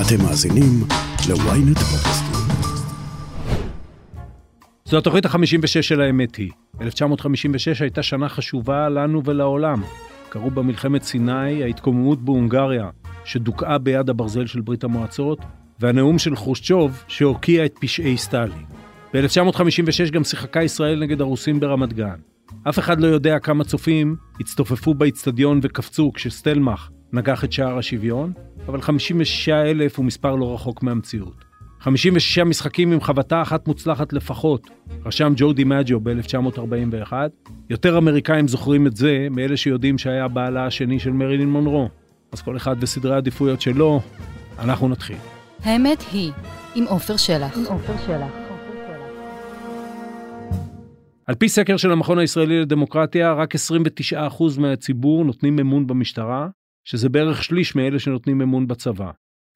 אתם מאזינים ל-ynet פודקאסטים. זו התוכנית ה-56 של האמת היא. 1956 הייתה שנה חשובה לנו ולעולם. קראו בה מלחמת סיני, ההתקוממות בהונגריה, שדוכאה ביד הברזל של ברית המועצות, והנאום של חרושצ'וב, שהוקיע את פשעי סטלין. ב-1956 גם שיחקה ישראל נגד הרוסים ברמת גן. אף אחד לא יודע כמה צופים הצטופפו באיצטדיון וקפצו כשסטלמך נגח את שער השוויון, אבל 56 אלף הוא מספר לא רחוק מהמציאות. 56 משחקים עם חבטה אחת מוצלחת לפחות, רשם ג'ו דימג'ו ב-1941. יותר אמריקאים זוכרים את זה מאלה שיודעים שהיה בעלה השני של מרילין מונרו. אז כל אחד וסדרי העדיפויות שלו, אנחנו נתחיל. האמת היא, עם עופר שלח. עם עופר שלח. על פי סקר של המכון הישראלי לדמוקרטיה, רק 29% מהציבור נותנים אמון במשטרה, שזה בערך שליש מאלה שנותנים אמון בצבא.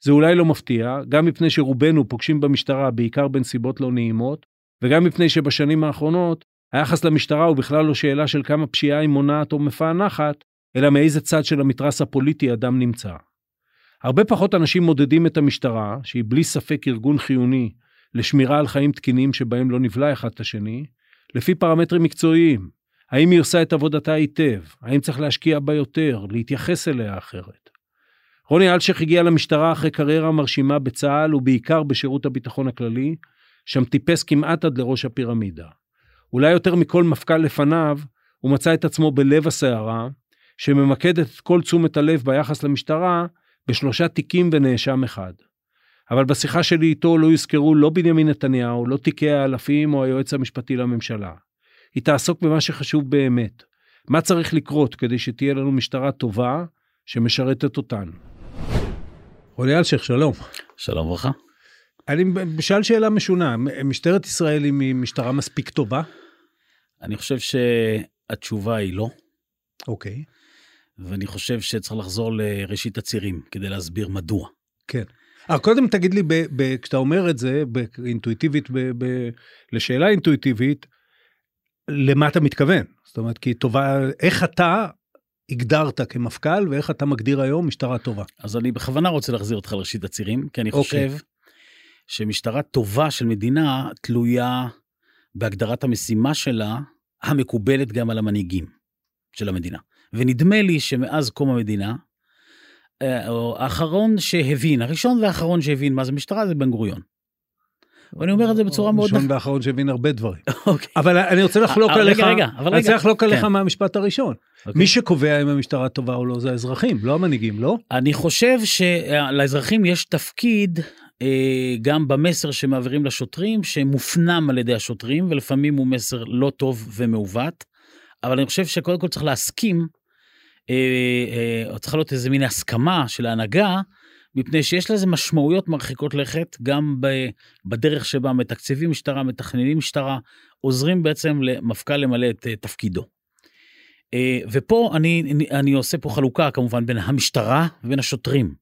זה אולי לא מפתיע, גם מפני שרובנו פוגשים במשטרה בעיקר בנסיבות לא נעימות, וגם מפני שבשנים האחרונות היחס למשטרה הוא בכלל לא שאלה של כמה פשיעה היא מונעת או מפענחת, אלא מאיזה צד של המתרס הפוליטי אדם נמצא. הרבה פחות אנשים מודדים את המשטרה, שהיא בלי ספק ארגון חיוני לשמירה על חיים תקינים שבהם לא נבלע אחד את השני, לפי פרמטרים מקצועיים. האם היא עושה את עבודתה היטב? האם צריך להשקיע בה יותר? להתייחס אליה אחרת? רוני אלשיך הגיע למשטרה אחרי קריירה מרשימה בצה"ל ובעיקר בשירות הביטחון הכללי, שם טיפס כמעט עד לראש הפירמידה. אולי יותר מכל מפכ"ל לפניו, הוא מצא את עצמו בלב הסערה, שממקדת את כל תשומת הלב ביחס למשטרה בשלושה תיקים ונאשם אחד. אבל בשיחה שלי איתו לא יוזכרו לא בנימין נתניהו, לא תיקי האלפים או היועץ המשפטי לממשלה. היא תעסוק במה שחשוב באמת. מה צריך לקרות כדי שתהיה לנו משטרה טובה שמשרתת אותנו. רוני אלשיך, שלום. שלום וברכה. אני בשאל שאלה משונה, משטרת ישראל היא משטרה מספיק טובה? אני חושב שהתשובה היא לא. אוקיי. ואני חושב שצריך לחזור לראשית הצירים כדי להסביר מדוע. כן. אה, קודם תגיד לי, ב, ב, כשאתה אומר את זה, אינטואיטיבית, ב, ב, לשאלה אינטואיטיבית, למה אתה מתכוון? זאת אומרת, כי טובה, איך אתה הגדרת כמפכ"ל ואיך אתה מגדיר היום משטרה טובה? אז אני בכוונה רוצה להחזיר אותך לראשית הצירים, כי אני אוקיי. חושב okay. שמשטרה טובה של מדינה תלויה בהגדרת המשימה שלה, המקובלת גם על המנהיגים של המדינה. ונדמה לי שמאז קום המדינה, אה, האחרון שהבין, הראשון והאחרון שהבין מה זה משטרה זה בן גוריון. ואני אומר את זה בצורה מאוד... הראשון והאחרון שהבין הרבה דברים. אוקיי. אבל אני רוצה לחלוק עליך, רגע, רגע, אבל רגע. אני רוצה לחלוק עליך כן. מהמשפט הראשון. אוקיי. מי שקובע אם המשטרה טובה או לא זה האזרחים, לא המנהיגים, לא? אני חושב שלאזרחים יש תפקיד אה, גם במסר שמעבירים לשוטרים, שמופנם על ידי השוטרים, ולפעמים הוא מסר לא טוב ומעוות, אבל אני חושב שקודם כל צריך להסכים, אה, אה, צריך להיות איזה מין הסכמה של ההנהגה, מפני שיש לזה משמעויות מרחיקות לכת, גם בדרך שבה מתקצבים משטרה, מתכננים משטרה, עוזרים בעצם למפכ"ל למלא את תפקידו. ופה אני, אני עושה פה חלוקה כמובן בין המשטרה ובין השוטרים.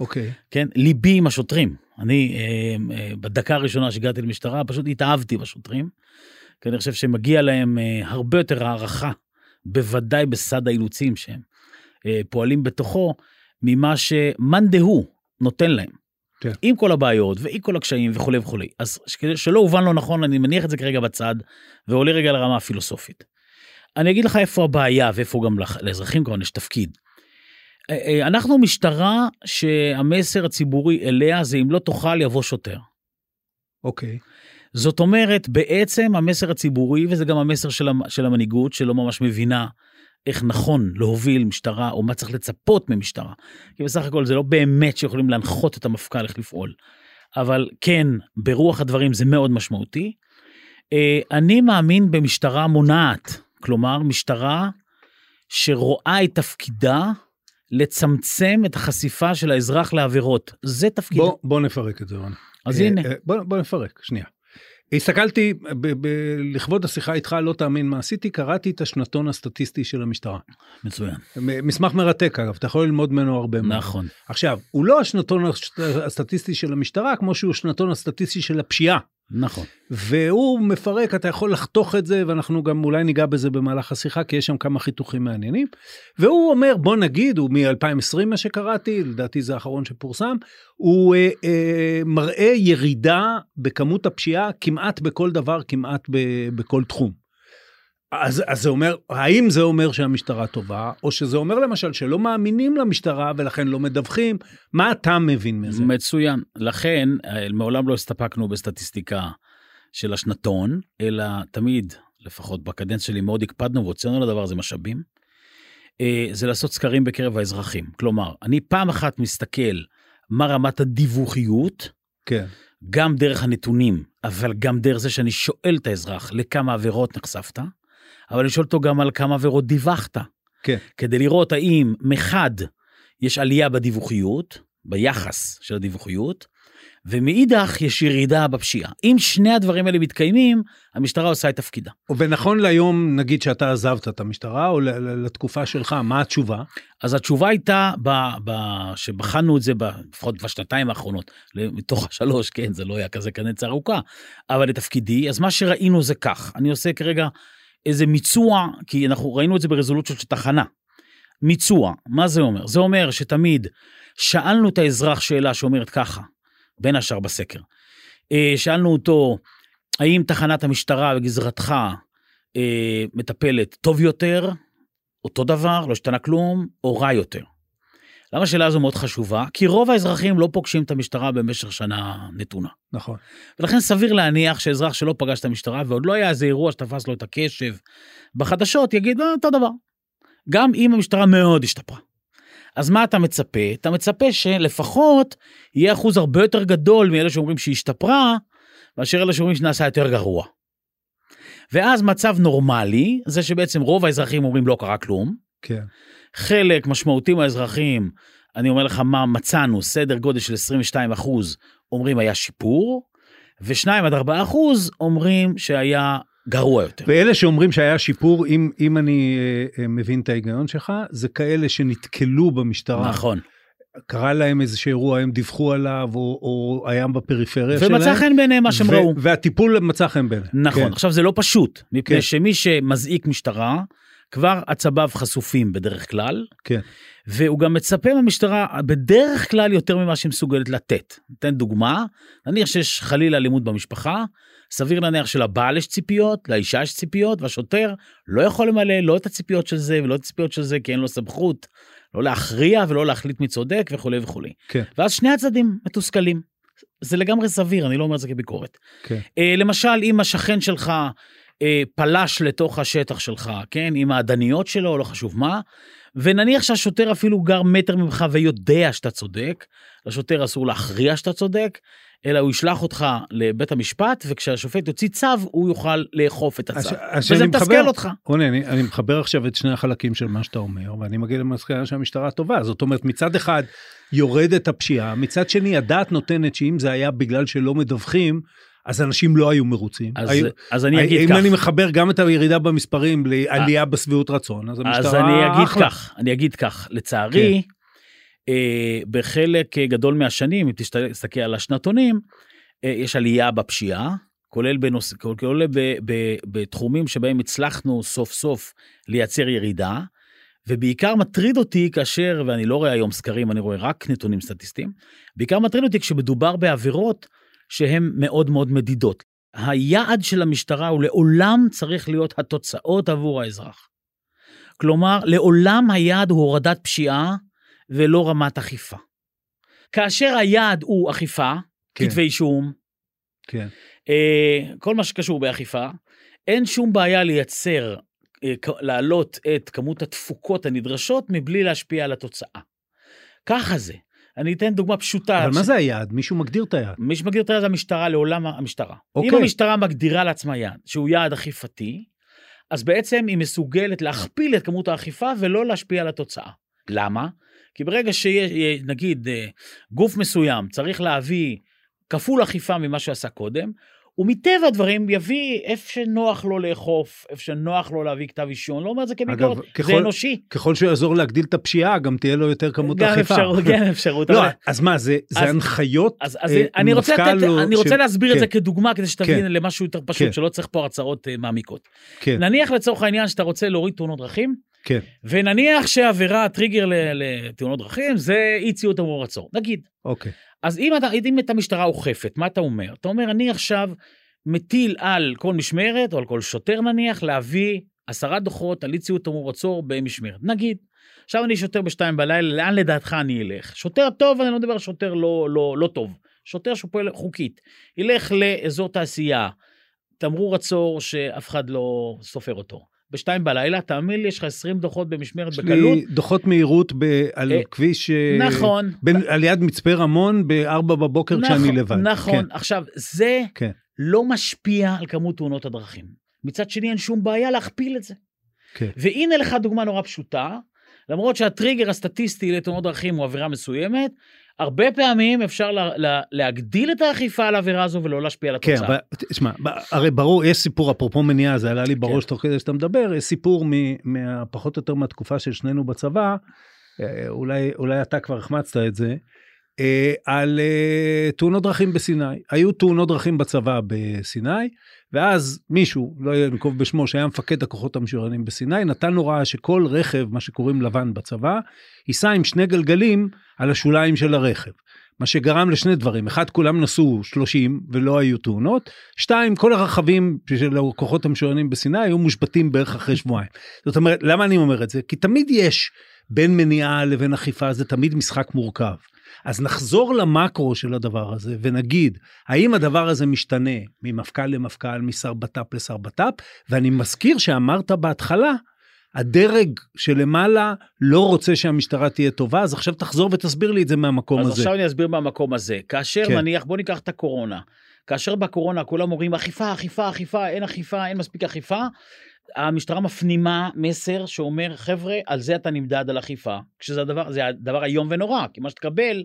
אוקיי. Okay. כן, ליבי עם השוטרים. אני אה, אה, בדקה הראשונה שהגעתי למשטרה פשוט התאהבתי בשוטרים. כי אני חושב שמגיע להם אה, הרבה יותר הערכה, בוודאי בסד האילוצים שהם אה, פועלים בתוכו, ממה שמאן דהוא נותן להם. כן. עם כל הבעיות ועם כל הקשיים וכולי וכולי. אז כדי שלא הובן לא נכון, אני מניח את זה כרגע בצד, ועולה רגע לרמה הפילוסופית. אני אגיד לך איפה הבעיה ואיפה גם לאזרחים כמובן יש תפקיד. אה, אה, אנחנו משטרה שהמסר הציבורי אליה זה אם לא תאכל יבוא שוטר. אוקיי. זאת אומרת, בעצם המסר הציבורי, וזה גם המסר של, של המנהיגות, שלא ממש מבינה איך נכון להוביל משטרה, או מה צריך לצפות ממשטרה. כי בסך הכל זה לא באמת שיכולים להנחות את המפכ"ל איך לפעול. אבל כן, ברוח הדברים זה מאוד משמעותי. אה, אני מאמין במשטרה מונעת, כלומר, משטרה שרואה את תפקידה לצמצם את החשיפה של האזרח לעבירות. זה תפקיד. בוא, בוא נפרק את זה, רון. אז הנה. אה, בוא, בוא נפרק, שנייה. הסתכלתי, ב- ב- לכבוד השיחה איתך, לא תאמין מה עשיתי, קראתי את השנתון הסטטיסטי של המשטרה. מצוין. מסמך מרתק אגב, אתה יכול ללמוד ממנו הרבה מאוד. נכון. עכשיו, הוא לא השנתון הסטטיסטי של המשטרה, כמו שהוא השנתון הסטטיסטי של הפשיעה. נכון. והוא מפרק, אתה יכול לחתוך את זה, ואנחנו גם אולי ניגע בזה במהלך השיחה, כי יש שם כמה חיתוכים מעניינים. והוא אומר, בוא נגיד, הוא מ-2020 מה שקראתי, לדעתי זה האחרון שפורסם, הוא אה, אה, מראה ירידה בכמות הפשיעה כמעט בכל דבר, כמעט ב, בכל תחום. אז, אז זה אומר, האם זה אומר שהמשטרה טובה, או שזה אומר למשל שלא מאמינים למשטרה ולכן לא מדווחים? מה אתה מבין מזה? מצוין. לכן, אה, מעולם לא הסתפקנו בסטטיסטיקה של השנתון, אלא תמיד, לפחות בקדנציה שלי, מאוד הקפדנו והוצאנו לדבר הזה משאבים. אה, זה לעשות סקרים בקרב האזרחים. כלומר, אני פעם אחת מסתכל מה רמת הדיווחיות, כן. גם דרך הנתונים, אבל גם דרך זה שאני שואל את האזרח לכמה עבירות נחשפת, אבל שואל אותו גם על כמה עבירות דיווחת. כן. כדי לראות האם מחד יש עלייה בדיווחיות, ביחס של הדיווחיות, ומאידך יש ירידה בפשיעה. אם שני הדברים האלה מתקיימים, המשטרה עושה את תפקידה. ונכון להיום, נגיד שאתה עזבת את המשטרה, או לתקופה שלך, מה התשובה? אז התשובה הייתה, ב, ב, שבחנו את זה, ב, לפחות בשנתיים האחרונות, מתוך השלוש, כן, זה לא היה כזה קדנציה ארוכה, אבל לתפקידי, אז מה שראינו זה כך, אני עושה כרגע איזה מיצוע, כי אנחנו ראינו את זה ברזולוציות של תחנה. מיצוע, מה זה אומר? זה אומר שתמיד שאלנו את האזרח שאלה שאומרת ככה, בין השאר בסקר. אה, שאלנו אותו, האם תחנת המשטרה בגזרתך אה, מטפלת טוב יותר, אותו דבר, לא השתנה כלום, או רע יותר? למה השאלה הזו מאוד חשובה? כי רוב האזרחים לא פוגשים את המשטרה במשך שנה נתונה. נכון. ולכן סביר להניח שאזרח שלא פגש את המשטרה ועוד לא היה איזה אירוע שתפס לו את הקשב בחדשות, יגיד, אה, אותו דבר. גם אם המשטרה מאוד השתפרה. אז מה אתה מצפה? אתה מצפה שלפחות יהיה אחוז הרבה יותר גדול מאלה שאומרים שהיא השתפרה, מאשר אלה שאומרים שנעשה יותר גרוע. ואז מצב נורמלי, זה שבעצם רוב האזרחים אומרים לא קרה כלום. כן. חלק משמעותי מהאזרחים, אני אומר לך מה מצאנו, סדר גודל של 22 אחוז אומרים היה שיפור, ו-2 עד 4 אחוז אומרים שהיה גרוע יותר. ואלה שאומרים שהיה שיפור, אם, אם אני אה, אה, מבין את ההיגיון שלך, זה כאלה שנתקלו במשטרה. נכון. קרה להם איזה אירוע, הם דיווחו עליו, או, או היה בפריפריה שלהם. ומצא חן בעיניהם מה שהם ראו. והטיפול מצא חן בעיניהם. נכון, כן. עכשיו זה לא פשוט, מפני כן. שמי שמזעיק משטרה, כבר עצביו חשופים בדרך כלל, כן. והוא גם מצפה מהמשטרה בדרך כלל יותר ממה שהיא מסוגלת לתת. ניתן דוגמה, נניח שיש חלילה אלימות במשפחה, סביר להניח שלבעל יש ציפיות, לאישה יש ציפיות, והשוטר לא יכול למלא לא את הציפיות של זה ולא את הציפיות של זה, כי אין לו סמכות לא להכריע ולא להחליט מי צודק וכולי וכולי. כן. ואז שני הצדדים מתוסכלים. זה לגמרי סביר, אני לא אומר את זה כביקורת. כן. אה, למשל, אם השכן שלך אה, פלש לתוך השטח שלך, כן, עם העדניות שלו, לא חשוב מה, ונניח שהשוטר אפילו גר מטר ממך ויודע שאתה צודק, לשוטר אסור להכריע שאתה צודק, אלא הוא ישלח אותך לבית המשפט, וכשהשופט יוציא צו, הוא יוכל לאכוף את הצו. אז וזה מתסכל אותך. רוני, אני, אני מחבר עכשיו את שני החלקים של מה שאתה אומר, ואני מגיע למסקנה שהמשטרה טובה. זאת אומרת, מצד אחד יורדת הפשיעה, מצד שני הדעת נותנת שאם זה היה בגלל שלא מדווחים, אז אנשים לא היו מרוצים. אז, היו, אז אני אגיד אם כך. אני מחבר גם את הירידה במספרים לעלייה בשביעות רצון, אז המשטרה אז אני אגיד אחלה. כך, אני אגיד כך, לצערי, אה, בחלק גדול מהשנים, אם תסתכל על השנתונים, אה, יש עלייה בפשיעה, כולל, בנוס... כולל ב... ב... בתחומים שבהם הצלחנו סוף סוף לייצר ירידה, ובעיקר מטריד אותי כאשר, ואני לא רואה היום סקרים, אני רואה רק נתונים סטטיסטיים, בעיקר מטריד אותי כשמדובר בעבירות שהן מאוד מאוד מדידות. היעד של המשטרה הוא לעולם צריך להיות התוצאות עבור האזרח. כלומר, לעולם היעד הוא הורדת פשיעה ולא רמת אכיפה. כאשר היעד הוא אכיפה, כן. כתבי אישום, כן, אה, כל מה שקשור באכיפה, אין שום בעיה לייצר, אה, להעלות את כמות התפוקות הנדרשות מבלי להשפיע על התוצאה. ככה זה. אני אתן דוגמה פשוטה. אבל מה ש- זה היעד? מישהו מגדיר את היעד. מי שמגדיר את היעד זה המשטרה, לעולם המשטרה. אוקיי. אם המשטרה מגדירה לעצמה יעד, שהוא יעד אכיפתי, אז בעצם היא מסוגלת להכפיל את כמות האכיפה ולא להשפיע על התוצאה. למה? כי ברגע שיש, נגיד, אה, גוף מסוים צריך להביא כפול אכיפה ממה שעשה קודם, הוא מטבע הדברים יביא איפה שנוח לו לאכוף, איפה שנוח לו להביא כתב אישום, לא אומר את זה כביקורת, זה אנושי. ככל שהוא יעזור להגדיל את הפשיעה, גם תהיה לו יותר כמות גם אכיפה. אפשרות, כן אפשרות. לא, אז מה, זה זה הנחיות? אז, אה, אני רוצה, מפכ"ל לתת, או אני רוצה של- להסביר את זה כן, כדוגמה כדי שתבין כן. למשהו יותר פשוט, כן. שלא צריך פה הרצאות אה, מעמיקות. נניח לצורך העניין שאתה רוצה להוריד תאונות דרכים, כן, ונניח שעבירה, הטריגר ל- לתאונות דרכים זה אי ציות תמרור עצור. נגיד. אוקיי. אז אם אתה, אם את המשטרה אוכפת, מה אתה אומר? אתה אומר, אני עכשיו מטיל על כל משמרת, או על כל שוטר נניח, להביא עשרה דוחות על אי ציות תמרור עצור במשמרת. נגיד. עכשיו אני שוטר בשתיים בלילה, לאן לדעתך אני אלך? שוטר טוב, אני לא מדבר על שוטר לא, לא, לא טוב. שוטר שפועל חוקית. ילך לאזור תעשייה, תמרור עצור שאף אחד לא סופר אותו. בשתיים בלילה, תאמין לי, יש לך 20 דוחות במשמרת יש בקלות. לי דוחות מהירות ב- על אה, כביש... אה, נכון. בין- על יד מצפה רמון בארבע בבוקר כשאני נכון, לבד. נכון. כן, עכשיו, זה כן. לא משפיע על כמות תאונות הדרכים. מצד שני, אין שום בעיה להכפיל את זה. כן. והנה לך דוגמה נורא פשוטה, למרות שהטריגר הסטטיסטי לתאונות דרכים הוא עבירה מסוימת, הרבה פעמים אפשר לה, לה, להגדיל את האכיפה על העבירה הזו ולא להשפיע על כן, התוצאה. אבל תשמע, הרי ברור, יש סיפור, אפרופו מניעה, זה עלה לי בראש כן. תוך כדי שאתה מדבר, יש סיפור מ- מהפחות או יותר מהתקופה של שנינו בצבא, אה, אולי, אולי אתה כבר החמצת את זה, אה, על אה, תאונות דרכים בסיני. היו תאונות דרכים בצבא בסיני, ואז מישהו, לא אנקוב בשמו, שהיה מפקד הכוחות המשוריינים בסיני, נתן הוראה שכל רכב, מה שקוראים לבן בצבא, ייסע עם שני גלגלים על השוליים של הרכב. מה שגרם לשני דברים, אחד, כולם נסעו 30 ולא היו תאונות, שתיים, כל הרכבים של הכוחות המשוריינים בסיני היו מושבתים בערך אחרי שבועיים. זאת אומרת, למה אני אומר את זה? כי תמיד יש בין מניעה לבין אכיפה, זה תמיד משחק מורכב. אז נחזור למקרו של הדבר הזה ונגיד, האם הדבר הזה משתנה ממפכ"ל למפכ"ל, משר בט"פ לשר בט"פ? ואני מזכיר שאמרת בהתחלה, הדרג שלמעלה לא רוצה שהמשטרה תהיה טובה, אז עכשיו תחזור ותסביר לי את זה מהמקום אז הזה. עכשיו אני אסביר מהמקום הזה. כאשר כן. נניח, בוא ניקח את הקורונה. כאשר בקורונה כולם אומרים אכיפה, אכיפה, אכיפה, אין אכיפה, אין מספיק אכיפה, המשטרה מפנימה מסר שאומר, חבר'ה, על זה אתה נמדד על אכיפה. כשזה הדבר, זה הדבר איום ונורא, כי מה שתקבל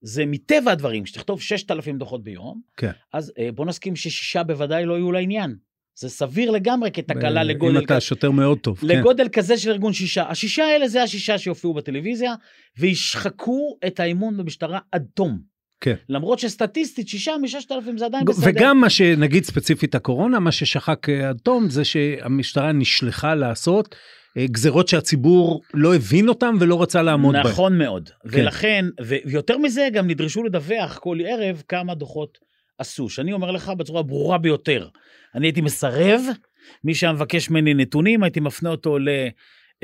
זה מטבע הדברים, שתכתוב 6,000 דוחות ביום, כן. אז אה, בוא נסכים ששישה בוודאי לא יהיו לעניין. זה סביר לגמרי כתקלה אה, לגודל אם אתה שוטר מאוד טוב. כן. לגודל כזה של ארגון שישה. השישה האלה זה השישה שיופיעו בטלוויזיה, וישחקו את האמון במשטרה עד תום. כן. למרות שסטטיסטית שישה מששת אלפים זה עדיין בסדר. וגם מה שנגיד ספציפית הקורונה, מה ששחק אה, עד תום זה שהמשטרה נשלחה לעשות אה, גזרות שהציבור לא הבין אותם ולא רצה לעמוד בהן. נכון מאוד. כן. ולכן, ויותר מזה, גם נדרשו לדווח כל ערב כמה דוחות עשו. שאני אומר לך בצורה הברורה ביותר, אני הייתי מסרב, מי שהיה מבקש ממני נתונים, הייתי מפנה אותו ל...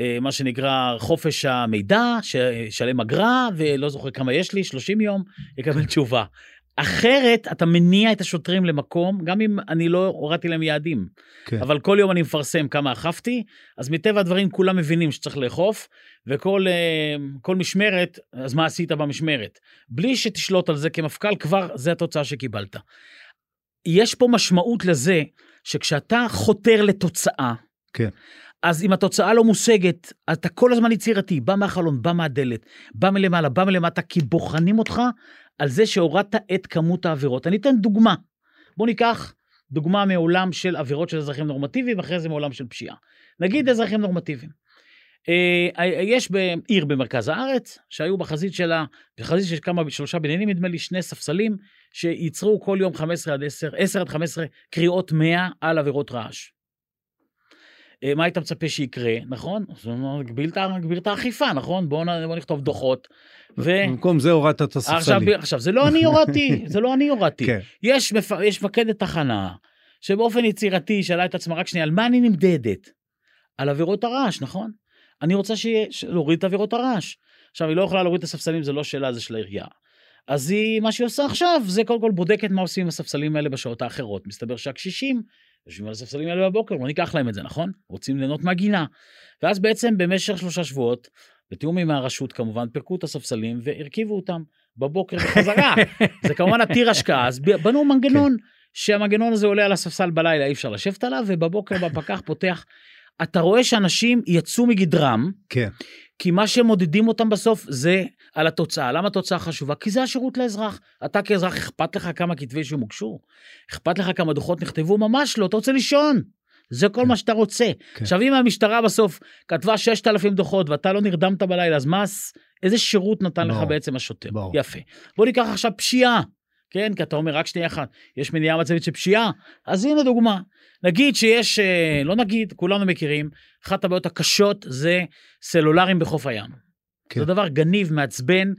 אה, מה שנקרא חופש המידע, שישלם אגרה, ולא זוכר כמה יש לי, 30 יום, יקבל תשובה. אחרת אתה מניע את השוטרים למקום, גם אם אני לא הורדתי להם יעדים. כן. אבל כל יום אני מפרסם כמה אכפתי, אז מטבע הדברים כולם מבינים שצריך לאכוף, וכל אה, כל משמרת, אז מה עשית במשמרת? בלי שתשלוט על זה כמפכ"ל, כבר זה התוצאה שקיבלת. יש פה משמעות לזה שכשאתה חותר לתוצאה, כן. אז אם התוצאה לא מושגת, אתה כל הזמן יצירתי, בא מהחלון, בא מהדלת, בא מלמעלה, בא מלמטה, כי בוחנים אותך על זה שהורדת את כמות העבירות. אני אתן דוגמה. בוא ניקח דוגמה מעולם של עבירות של אזרחים נורמטיביים, אחרי זה מעולם של פשיעה. נגיד אזרחים נורמטיביים. אה, יש בעיר במרכז הארץ, שהיו בחזית שלה, בחזית של כמה, שלושה בניינים, נדמה לי, שני ספסלים, שייצרו כל יום 15 עד 10, 10 עד 15 קריאות 100 על עבירות רעש. אה, מה היית מצפה שיקרה, נכון? אז נגביר את האכיפה, נכון? בואו נכתוב דוחות. ו... במקום זה הורדת את עכשיו, הספסלים. עכשיו, זה לא אני הורדתי, זה לא אני הורדתי. כן. יש, מפ... יש מפקדת תחנה, שבאופן יצירתי שאלה את עצמה רק שנייה, על מה אני נמדדת? על עבירות הרעש, נכון? אני רוצה שיהיה, ש- להוריד את עבירות הרעש. עכשיו, היא לא יכולה להוריד את הספסלים, זה לא שאלה, זה של העירייה. אז היא, מה שהיא עושה עכשיו, זה קודם כל בודקת מה עושים עם הספסלים האלה בשעות האחרות. מסתבר שהקשישים יושבים על הספסלים האלה בבוקר, לא ניקח להם את זה, נכון? רוצים ליהנות מהגינה. ואז בעצם במשך שלושה שבועות, בתיאום עם הרשות כמובן, פירקו את הספסלים והרכיבו אותם בבוקר בחזרה. זה כמובן עתיר השקעה, אז בנו מנגנון, שהמנגנון הזה עולה על הספסל בלילה, אי אפשר לשבת עליו, ובבוקר בפקח פותח. אתה רואה שאנשים יצאו מגדרם, כן. כי מה שמודדים אותם בסוף זה על התוצאה. למה התוצאה חשובה? כי זה השירות לאזרח. אתה כאזרח, אכפת לך כמה כתבי אישום הוגשו? אכפת לך כמה דוחות נכתבו? ממש לא, אתה רוצה לישון. זה כל כן. מה שאתה רוצה. כן. עכשיו, אם המשטרה בסוף כתבה 6,000 דוחות ואתה לא נרדמת בלילה, אז מה, איזה שירות נתן לך ברור. בעצם השוטר? ברור. יפה. בוא ניקח עכשיו פשיעה, כן? כי אתה אומר, רק שנייה אחת, יש מניעה מצבית של פשיעה? אז הנה דוגמה. נגיד שיש, אה, לא נגיד, כולנו מכירים, אחת הבעיות הקשות זה סלולרים בחוף הים. כן. זה דבר גניב, מעצבן,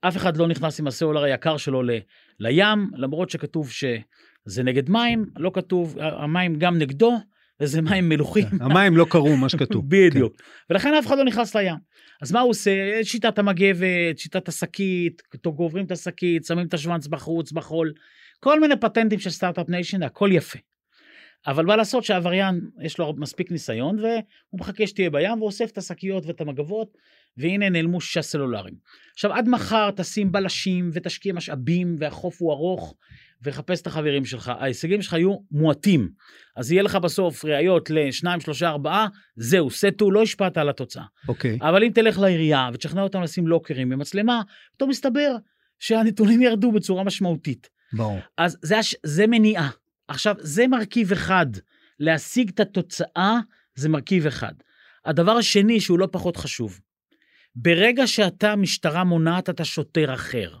אף אחד לא נכנס עם הסלולר היקר שלו ל, לים, למרות שכתוב שזה נגד מים, לא כתוב, המים גם נגדו, וזה מים מלוחים. המים לא קראו מה שכתוב. בדיוק. ולכן אף אחד לא נכנס לים. אז מה הוא עושה? שיטת המגבת, שיטת השקית, קוברים את השקית, שמים את השוונץ בחוץ, בחול, כל מיני פטנטים של start-up nation, הכל יפה. אבל מה לעשות שהעבריין, יש לו מספיק ניסיון, והוא מחכה שתהיה בים, ואוסף את השקיות ואת המגבות, והנה נעלמו שישה סלולרים. עכשיו, עד מחר תשים בלשים ותשקיע משאבים, והחוף הוא ארוך, וחפש את החברים שלך. ההישגים שלך יהיו מועטים. אז יהיה לך בסוף ראיות לשניים, שלושה, ארבעה, זהו, סטו, לא השפעת על התוצאה. אוקיי. אבל אם תלך לעירייה ותשכנע אותם לשים לוקרים ומצלמה, פתאום מסתבר שהנתונים ירדו בצורה משמעותית. ברור. אז זה, הש... זה מניעה. עכשיו, זה מרכיב אחד. להשיג את התוצאה זה מרכיב אחד. הדבר השני, שהוא לא פחות חשוב, ברגע שאתה משטרה מונעת את השוטר אחר,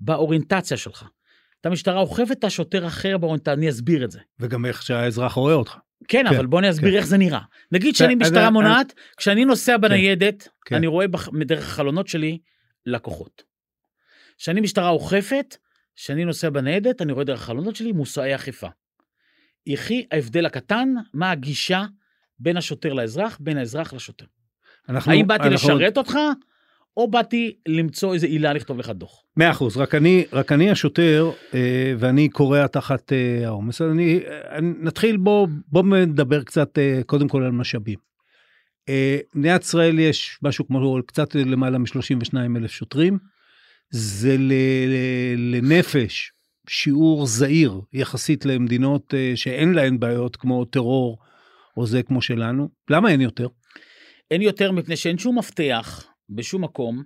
באוריינטציה שלך, אתה משטרה אוכפת את השוטר אחר באוריינטציה, אני אסביר את זה. וגם איך שהאזרח רואה אותך. כן, כן, אבל בוא אני אסביר כן. איך זה נראה. נגיד שאני משטרה אני- מונעת, כשאני נוסע בניידת, כן. אני רואה בח- דרך החלונות שלי לקוחות. כשאני משטרה אוכפת, כשאני נוסע בניידת, אני רואה דרך החלונות שלי מושאי אכיפה. יחי ההבדל הקטן, מה הגישה בין השוטר לאזרח, בין האזרח לשוטר. אנחנו- האם באתי אנחנו- לשרת אותך, או באתי למצוא איזה עילה לכתוב לך דוח. מאה אחוז, רק אני, רק אני השוטר, אה, ואני כורע תחת אה, העומס. אני, אני, נתחיל, בוא, בוא נדבר קצת אה, קודם כל על משאבים. אה, במדינת ישראל יש משהו כמו קצת למעלה מ-32 אלף שוטרים. זה ל, ל, לנפש שיעור זעיר יחסית למדינות אה, שאין להן בעיות כמו טרור או זה כמו שלנו. למה אין יותר? אין יותר מפני שאין שום מפתח בשום מקום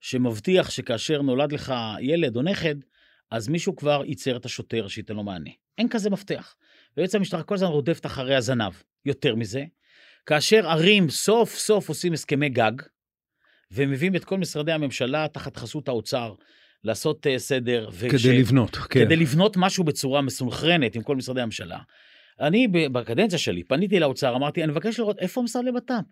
שמבטיח שכאשר נולד לך ילד או נכד, אז מישהו כבר ייצר את השוטר שייתן לו מענה. אין כזה מפתח. ויועץ המשטרה כל הזמן רודפת אחרי הזנב. יותר מזה, כאשר ערים סוף סוף עושים הסכמי גג, ומביאים את כל משרדי הממשלה תחת חסות האוצר לעשות uh, סדר. וכש- כדי לבנות, כן. כדי לבנות משהו בצורה מסונכרנת עם כל משרדי הממשלה. אני בקדנציה שלי פניתי לאוצר, אמרתי, אני מבקש לראות איפה המשרד לבט"פ.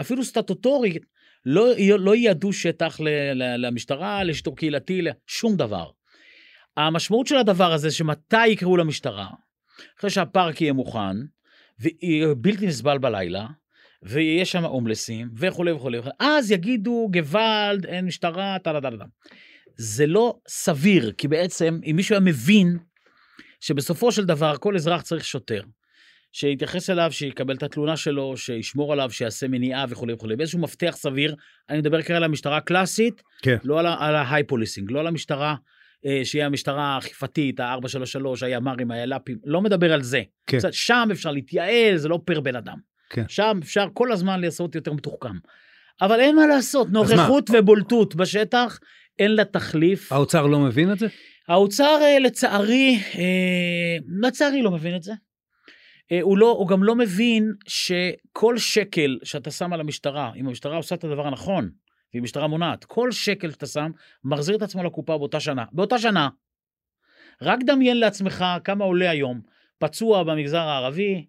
אפילו סטטוטורית, לא, לא ייעדו שטח ל, ל, למשטרה, לשיטור קהילתי, לשום דבר. המשמעות של הדבר הזה, שמתי יקראו למשטרה, אחרי שהפארק יהיה מוכן, ויהיה בלתי נסבל בלילה, ויש שם הומלסים, וכולי, וכולי, אז יגידו, גוואלד, אין משטרה, טה טה טה טה. זה לא סביר, כי בעצם, אם מישהו היה מבין שבסופו של דבר כל אזרח צריך שוטר, שיתייחס אליו, שיקבל את התלונה שלו, שישמור עליו, שיעשה מניעה וכולי וכולי, באיזשהו מפתח סביר, אני מדבר כרגע על המשטרה הקלאסית, כן. לא על, על ההיי פוליסינג, לא על המשטרה, אה, שהיא המשטרה האכיפתית, ה-433, הימ"רים, היל"פים, לא מדבר על זה. כן. קצת, שם אפשר להתייעל, זה לא פר בן אדם. כן. שם אפשר כל הזמן לעשות יותר מתוחכם. אבל אין מה לעשות, מה? נוכחות ובולטות בשטח, אין לה תחליף. האוצר לא מבין את זה? האוצר אה, לצערי, אה, לצערי לא מבין את זה. אה, הוא, לא, הוא גם לא מבין שכל שקל שאתה שם על המשטרה, אם המשטרה עושה את הדבר הנכון, והיא משטרה מונעת, כל שקל שאתה שם, מחזיר את עצמו לקופה באותה שנה. באותה שנה. רק דמיין לעצמך כמה עולה היום פצוע במגזר הערבי,